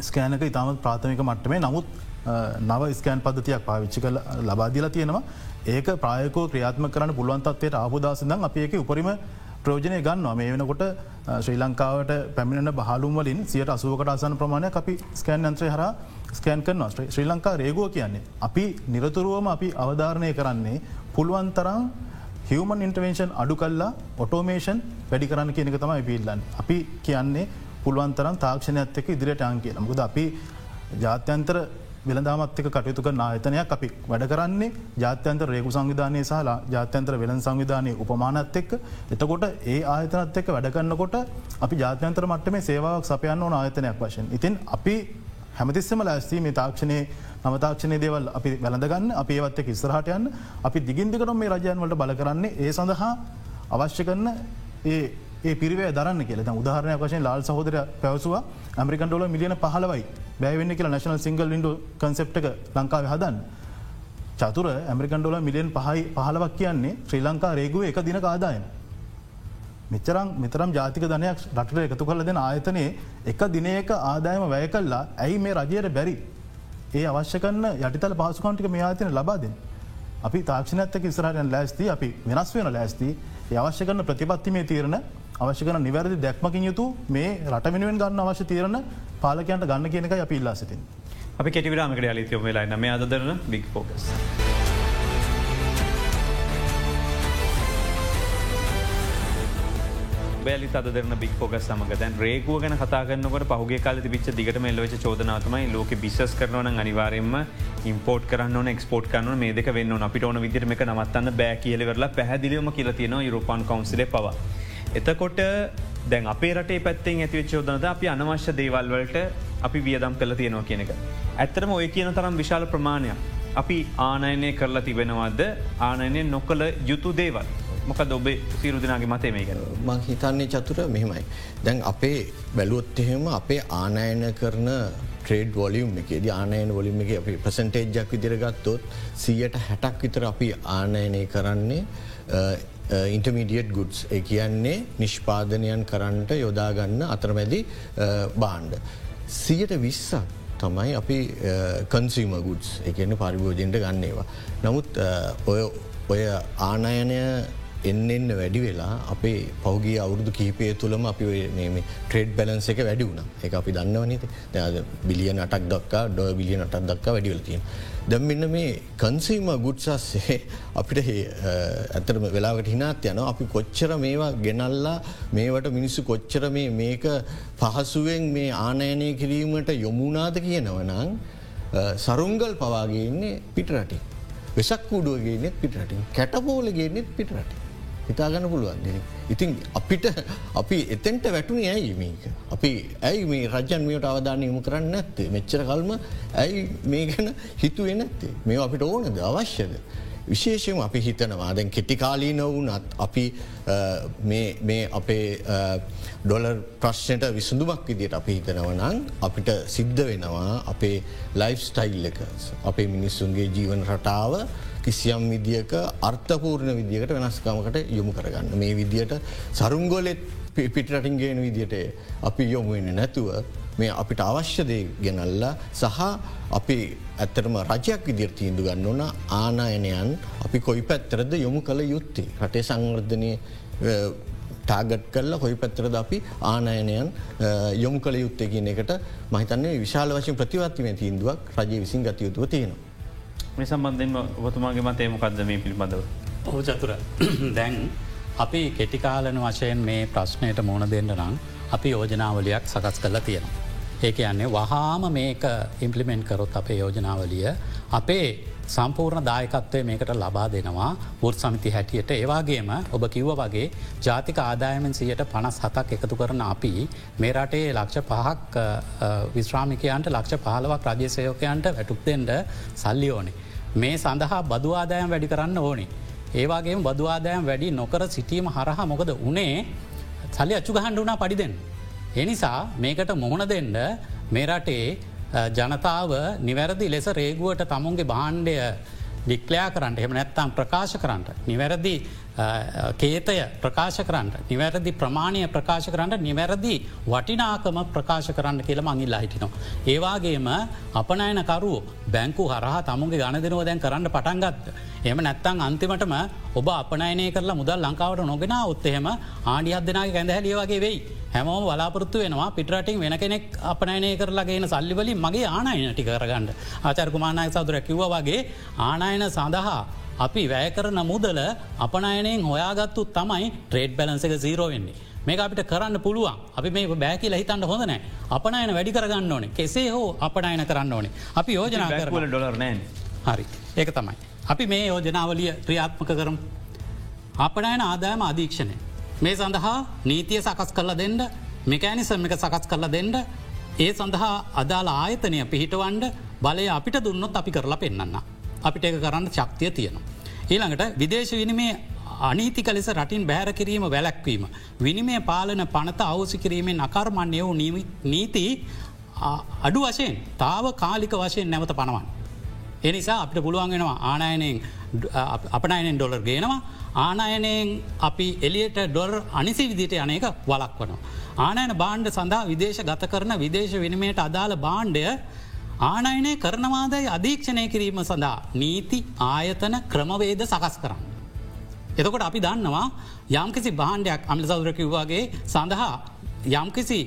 ස්කෑනක ඉතාමත් ප්‍රාථමික මට්ටමේ නමුත් නව ස්කෑන් පද්ධතියක් පාවිච්චි කල ලබාදිලා තියෙනවා ඒක ප්‍රයකෝ ක්‍රියාත්ම කරන්න පුළුවන්තත්වයට ආපුදාසදන් අප ඒක උපරිම ප්‍රෝජනය ගන්නවා මේ වෙනකොට ශ්‍රී ලංකාවට පැමිණෙන බහලුම් වලින් සියට අසුවකට අසන ප්‍රමාණය අපි ස්කෑන් අන්ත්‍රය හර ස්කෑන් කරනවා ශ්‍රී ලංකා රේගෝ කියන්නේ. අපි නිරතුරුවම අපි අවධාරණය කරන්නේ පුළුවන්තරම් හිවමන් ඉන්ටවේශන් අඩු කල්ලා ඔටෝමේෂන් වැඩි කරන්න කියනක තමයි පිල්ලන්න. අපි කියන්නේ පුළුවන්තරම් තාක්ෂණයත් එක ඉදිරියට අන් කියන මුද අපි ජාත්‍යන්තර වෙළදාමත්ක කටයුතු කර ආයතනයක් අපි වැඩ කරන්නේ ජාත්‍යන්ත රේකු සංවිධානය සහලා ජාත්‍යන්තර වෙළන් සංවිධානය උපමානත් එක්ක. එතකොට ඒ ආයතනත් එක්ක වැඩගන්නකොට අපි ජාත්‍යන්තර මට්ට මේ සේවාවක් සපයන්න ඕන ආයතනයක් වශයෙන්. ඉතින් අපි හැමතිස්සම ලැස්තී මේ තාක්ෂණය නමතාක්ෂණය දේවල් අපි වැළඳගන්න අපි ඒවත් එක් ඉස්රහට යන්න. අපි දිගින්දිකරම් මේ රජයන් වලට බල කරන්නේ ඒ සඳහා අවශ්‍ය කරන ඒ ඒ පිරිවේ දරන්න කියල උදාහරණය වශයෙන් ලාල් සහෝදර පැවසුව ඇමරිකන් ඩොල මිලියන පහලවයි බැවෙන්න කියලා නැශනල් සිංගල් ඉන්ඩ කන්සෙප්ට ලංකාව හදන්න. චතුර ඇමරිකන් ඩොල මිලියන් පහයි පහලවක් කියන්නේ ශ්‍රී ලංකා රේගුව එක දින ආදායන. මෙචරම් මෙතරම් ජාතික ධනයක් රටට එකතු කල දෙන ආයතනයේ එක දිනයක ආදායම වැය කල්ලා ඇයි මේ රජයට බැරි. ඒ අවශ්‍ය කන්න යටිතල පහසුකන්ටික මේ ආතන ලබාදෙන්. අපි තාක්ෂණඇත්තක ඉස්රහටයන් ලෑස්ති අපි වෙනස් වෙන ලෑස්ති අවශ්‍ය කරන ප්‍රතිපත්තිමේ තීරණ අවශ්‍ය කන නිවැරදි දැක්මකින් යුතු මේ රට වෙනුවෙන් ගන්න අවශ්‍ය තීරණ පාලකයන්ට ගන්න කියනක අප ඉල්ලා සිටින්. අපි කෙටිවිරාමකට අලිතයොම වෙලා නම අදරන බික් පෝකස්. බැලි අදරන බික් පෝග සමග දැන් රේකුව ගැන කතාගන්නකට පහුගේ කාල පිච දිගට මෙල්ලවෙච චෝදනාතමයි ලෝක බිසස් කරනවන අනිවාරෙන්ම ඉම්පෝට් කරන්න එක්ස්පෝට් කරන මේ දෙක වෙන්න අපිට ඕන විදිරමක නවත්තන්න බෑ කියලවෙරලා පැහදිලියම කියලතියන යුරෝපන් කවන්සිල පවා. එතකොට දැන් අපේ රටේ පැත්තෙන් ඇතිවෙච ෝදනද අපි අනවශ්‍ය දේවල් වලට අපි වියදම් කළ තියෙනවා කියන එක. ඇත්තරම ඔය කියන තරම් විශාල ප්‍රමාණයක්. අපි ආනයනය කරලා තිබෙනවද ආනයනය නොකළ යුතු දේවල්. මොක ඔබේ සිරුදිනාගේ මතේ මේ ගැන. මං හිතන්නේ චතුර මෙහෙමයි. දැන් අපේ බැලුවොත් එහෙම අපේ ආනයන කරන ට්‍රේඩ් වොලියම් එක ද ආනයන වොලිම එක අපි ප්‍රසන්ටේජ්ජක් විදිරගත්තොත් සියට හැටක් විතර අපි ආනයනය කරන්නේ ඉන්ටමිඩියට් ගුඩ්ස් ඒ කියන්නේ නිෂ්පාදනයන් කරන්නට යොදාගන්න අතරමැදි බාණ්ඩ. සියට විස්සක් තමයි අපි කන්සීම ගුඩ්ස් එකන්න පරිභෝජෙන්ට ගන්නේවා. නමුත් ඔය ආනයනය එන්න එන්න වැඩි වෙලා අපේ පෞගේ අවුරදු කීපය තුළම අපි ට්‍රේඩ් බැලන්ස එක වැඩි වුණ එක අපි දන්නවනත බිලියන අටක් දක්කා ඩො බිලියන අටක් දක්කා වැඩිවලතිය. දැම්මන්න මේ කන්සීම ගුඩ්සස්සේ අපිට ඇතරම වෙලාවට හිනාත් යන අපි කොච්චර මේවා ගෙනල්ලා මේවට මිනිස්සු කොච්චර මේ මේක පහසුවෙන් මේ ආනයනය කිරීමට යොමුණනාද කියනවනං සරුංගල් පවාගේන්නේ පිටරටි. වෙසක් කුඩුවගේනෙත් පිටරටින් කැටපෝලගේනෙත් පිටරටි. හිතාගන්න පුළුවන් දෙන. ඉතින් අපිට අපි එතෙන්ට වැටුණ ඇයි මේක. අපි ඇයි මේ රජන් මේට අවධානය යමු කරන්න නැත්තේ මෙච්චර කල්ම ඇයි මේ ගැන හිතුවේ නැත්තේ මේ අපිට ඕනද අවශ්‍යද. විශේෂම අපි හිතනවා දැන් කෙටිකාලී නොවනත් අපි මේ අපේ ඩොලර් ප්‍රශ්නයට විසඳුමක් විදිට අපි හිතනවනං අපිට සිද්ධ වෙනවා අපේ ලයිෆ් ස්ටයිල් එක අපේ මිනිස්සුන්ගේ ජීවන රටාව කිසියම් විදිියක අර්ථපූර්ණ විදිකට වෙනස්කාමකට යොමු කරගන්න. මේ විදියට සරුංගොලෙත් පිටරටින්ගේන විදියට අපි යොමුවෙන නැතුව මේ අපිට අවශ්‍යදය ගෙනල්ලා සහ අපි ඇත්තරම රජයක් විදිර තීන්දු ගන්න ඕන ආනායනයන් අපි කොයි පැත්තරද යොමු කළ යුත්තේ. රටේ සංවර්ධනය ටාගට් කරලා හොයි පැත්තරද අපි ආනයනයන් යොමු කළ යුත්තේ කියන එකට මහිතන්නේ විශාල වශයෙන් ප්‍රතිවත්තිමේ තීන්දුවක් රජය විසින් ගතයුතුව තියෙනවා. මේ සම්බන්ධෙන්ම ඔබතුමාගේ මතේ මොකක්ද මේ පිළිබඳව. ඕ චතුර දැන් අපි කෙටිකාලන වශයෙන් මේ ප්‍රශ්නයට මුණ දෙන්න නම් අපි යෝජනාවලයක් සකස් කරලා තියෙනවා. ඒක යන්නේ වහාම මේක ඉම්පලිමෙන්ට් කරොත් අපේ යෝජනාවලිය අපේ සම්පූර්ණ දායකත්වය මේකට ලබා දෙනවා ෘත් සමිති හැටියට ඒවාගේම ඔබ කිව්ව වගේ ජාතික ආදායමෙන් සියට පනස් හතක් එකතු කරන අපි මේ රටේ ලක්ෂ පහක් විශ්‍රාමිකයන්ට ලක්ෂ පහලවක් රජසයෝකයන්ට වැටුක් දෙෙන්ට සල්ලි ඕනේ. මේ සඳහා බදු ආදායම් වැඩි කරන්න ඕනේ. ඒවාගේ බදු ආදායම් වැඩි නොකර සිටීම හරහා මොකද උනේ සල්ලි අච්චු ගහන්ඩ වනා පඩිදෙන්. එනිසා මේකට මුහුණ දෙන්න මේ රටේ ජනතාව නිවැරදි ලෙස රේගුවට තමුන්ගේ බාණ්ඩය ඩික්ලයා කරන්නට එම නැත්තම් ප්‍රකාශ කරන්නට. නිවැරදි කේතය ප්‍රකාශ කරන්න. නිවැරදි ප්‍රමාණය ප්‍රකාශ කරන්න නිවැරදි වටිනාකම ප්‍රකාශ කරන්න කියල මංගිල්ලා හිටිනවා. ඒවාගේම අපනයනකරු බැංකු හරහා තමුගේ ගණදනව දැන් කරන්න පටන්ගත්ත. එම නැත්තං අන්තිමටම ඔබ අපනයනය කරලා මුදල් ලංකාවට නොගෙන ඔත්තහෙම ආඩියත් දෙනාගේ ගැඳහැලිය වගේ වෙයි. හැමෝම බලාපොරත්තු වෙනවා පිටරටින් වෙන කෙනෙක් අපනයනය කරලාගෙන සල්ලිවලින් මගේ ආනයන ටි කරගන්න. ආචර්කුමානාය සදුර කිව්ව වගේ ආනායන සඳහා අපි වැය කරන මුදල අපනයනයෙන් හොයාගත්තු තමයි ට්‍රේඩ් බැලන්ස එක සීරෝ වෙන්නේ. මේ අපිට කරන්න පුළුවන් අපි මේ බෑකිල හිතන්න හොඳ නෑ අපනයන වැඩි කරගන්න ඕනේ කෙසේ හෝ අපනයන කරන්න ඕනේ අපි යෝජනා කර ඩොලර් නෑන් හරි ඒක තමයි. අපි මේ යෝජනාවලිය ක්‍රියාත්මක කරම් අපනයන ආදායම අධීක්ෂණය. මේ සඳහා නීතිය සකස් කරල දෙන්න මෙකෑනිසම් එක සකස් කරලා දෙන්න ඒ සඳහා අදාළ ආයතනය පිහිටවන්ඩ බලය අපිට දුන්නොත් අපි කරලා පෙන්න්න. අපිට ඒක කරන්න ශක්තිය තියෙනවා. ඊළඟට විදේශ විනිමේ අනීතික ලෙස රටින් බෑර කිරීම වැලැක්වීම. විනිමේ පාලන පනත අවසි කිරීමෙන් අකර්මණ්‍යය වූ නීති අඩු වශයෙන් තාව කාලික වශයෙන් නැවත පනවන්. එනිසා අපිට පුළුවන්ගෙනවා ආනායනයෙන් අපනයනෙන් ඩොලර් ගේනවා ආනායනයෙන් අපි එලියට ඩොර් අනිසි විදිට අනක වලක් වනවා. ආනයන බාණ්ඩ සඳහා විදේශ ගත කරන විදේශ විනිමයට අදාළ බාණ්ඩය ආනයනය කරනවාදයි අධීක්ෂණය කිරීම සඳහා නීති ආයතන ක්‍රමවේද සකස් කරන්න. එතකොට අපි දන්නවා යම්කිසි බාණ්ඩයක් අමිල සෞද්‍රකිව්වාගේ සඳහා යම්කිසි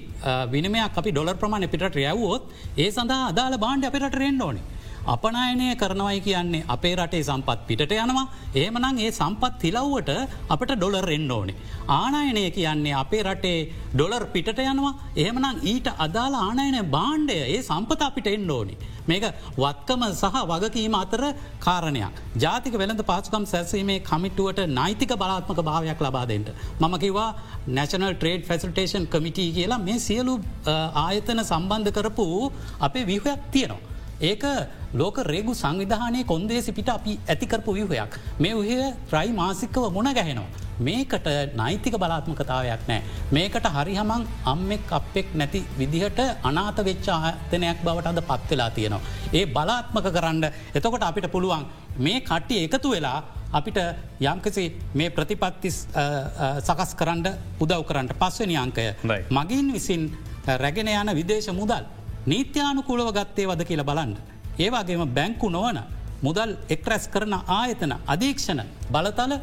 විනමයක් අපි ඩොලර් ප්‍රමාණ පිට යව්වෝත් ඒ සඳහා අදාළ බාණ්ඩ අපිට රෙන්ඩ ඕනේ අපනායනය කරනවයි කියන්නේ අපේ රටේ සම්පත් පිට යනවා ඒමනං ඒ සම්පත් තිලව්වට අපට ඩොලර් එන්න ඕනේ. ආනායනය කියන්නේ අපේ රටේ ඩොලර් පිට යනවා එහෙමනම් ඊට අදාළ ආනායන බාණ්ඩය ඒ සම්පත අපිට එන්න ඕනි. මේක වත්කම සහ වගකීම අතර කාරණයක්. ජාතික වෙළඳ පාසුකම් සැසීමේ කමිටුවට නෛතික බලාත්මක භාවයක් ලබාදෙන්ට. මම කිවා නැශනල් ට්‍රේඩ් ෆැසිටේෂන් කමිටී කියලා මේ සියලු ආයතන සම්බන්ධ කරපු අපේ විහයක් තියෙනවා. ඒක ලෝක රේගු සංවිධානය කොන්දේසි පිට අපි ඇතිකරපු විහයක්. මේ උහය ත්‍රයි මාසිකව මුණ ගැහෙනවා. මේකට නෛතික බලාත්මකතාවයක් නෑ. මේකට හරිහමං අම්මෙක් අපෙක් නැති විදිහට අනාත වෙච්චාතනයක් බවට අද පත්වෙලා තියෙනවා. ඒ බලාත්මක කරන්න එතකොට අපිට පුළුවන් මේ කට්ටි එකතු වෙලා අපිට යම්කසි මේ ප්‍රතිපත්ති සකස් කරන්න උදව් කරන්නට පස්වනි අංකය මගින් විසින් රැගෙන යන විදේශ මුදල් නීත්‍යානුකූලව ගත්තේ වද කියලා බලන්න. ඒවාගේම බැංකු නොවන මුදල් එක්රැස් කරන ආයතන අධීක්ෂණ බලතල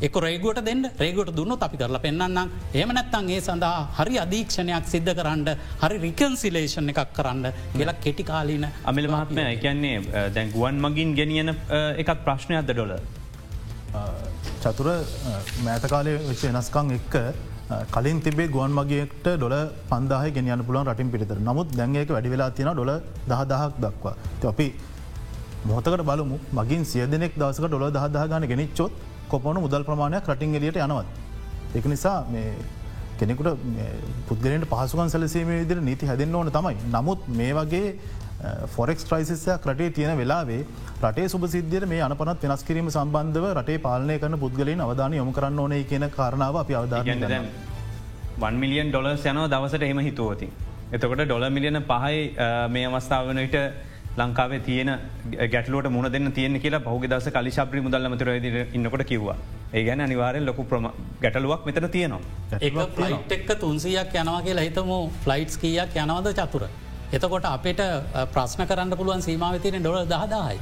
එක රේගුවට දෙන්න රේගුවට දුන්න අපි කරලා පෙන්න්නම් එමනැත්තන් ඒ සඳහා හරි අධීක්ෂණයක් සිද්ධ කරන්න හරි රිකන්සිලේෂන් එකක් කරන්න කියලා කෙටිකාලීන අමිල මහත්මය කියන්නේ දැන් ගුවන් මගින් ගෙනියන එකත් ප්‍රශ්නයක්ද ඩොල චතුර මෑතකාලය වෙච්ච වෙනස්කං එක්ක කලින් තිබේ ගුවන් මගේට ඩොල පන්දාහ ගෙනයන පුලන් රටින් පිරිතර නමුත් දැන්ඒක වැඩි වෙලා තියෙන ඩොල දහදහක් දක්වා අපි මොහතකට බලමු මගින් සිය දෙනෙක් දවසක ඩොල දහදා ගන ගෙනනිච්චොත් කොපොන මුදල් ප්‍රමාණයක් රටින් එලියට යනවත්. එක නිසා කෙනෙකුට පුද්ගලට පහසුකන් සැලසීම විදිර නීති හැදෙන්න්න ඕන තමයි. නමුත් මේ වගේ ෆොරෙක්ස් ට්‍රයිසිස්සයක් රටේ තියෙන වෙලාවේ රටේ සුප සිද්ධියට මේ අනපනත් වෙනස් කිරීම සම්බන්ධව රටේ පාලනය කරන පුද්ගලින් අවධාන යොම කරන්න ඕනේ කියන කාරණාව අපි අවධාන මිලියන් ඩොලර්ස් යනව දවසට එම හිතුවති. එතකොට ඩොල මිලියන පහයි මේ අවස්ථාවනට ලංකාවේ තියෙන ගැටලුවට මුණ දෙන්න තියෙන කියලා පහුග දස කලි ශප්‍රි මුදල්ල මතර ඉන්නකොට කිව්වා. ඒ ගැන අනිවාරෙන් ලොකු ප්‍රම ගැටලුවක් මෙතන තියෙනවා. ඒ ෆලයිට් එක්ක තුන්සියක් යනවා කියලා හිතම ෆ්ලයිට්ස් කියක් යනවද චතුර. එතකොට අපට ප්‍රශ්න කරන්න පුළුවන් සීමාවතින ඩොල දහදායි.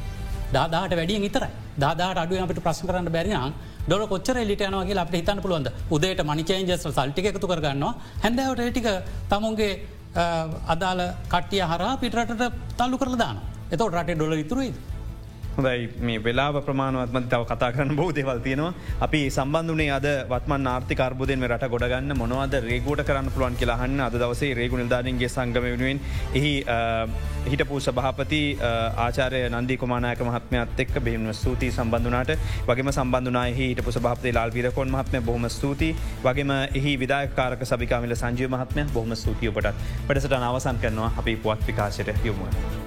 දාදාට වැඩිය ඉතර දාදාට අඩුව අපට ප්‍රශ්න කරන්න බැරිනම් ඩොල කොච්චර ලිට යනවගේ අපට හිතන්න පුළුවන්ද උදේට මනිචේන්ජස් සල්ටික එකතු කරගන්නවා හැඳවට ටික තමුන්ගේ අදාළ කට්ටිය හරා පිටරට තල්ලු කරලදාන එතවට රටේ ඩොල ඉතුරුයිද. හොඳයි. මේ වෙලා ප්‍රමාණවත්ම තව කතා කරන බෝ දෙවල් තියෙනවා. අපි සම්බන්ධනේ අද වත්ම ආර්ථික අර්බුදෙන් රට ගොඩගන්න මොනවද රේගෝට කරන්න පුළුවන් කියලාහන්න අද දවසේ රේගු නිධානන්ගේ සංගම වෙනුවෙන් එහි හිටපු සභහපති ආචාරය නන්දී කොමානායක මහත්මයත් එක් බෙහිම ස්තුතියි සම්බන්ධනාට වගේම සම්බන්ධනාය හිටපු සභපති ලාල් විරකොන් මහත්මය බොහම ස්තුති වගේම එහි විදාකාරක සභිකාමිල සංජය මහත්මය බොහම ස්තුතියපටත් පටසට නවසන් කරනවා අපි පුවත් විකාශයට යොමුව.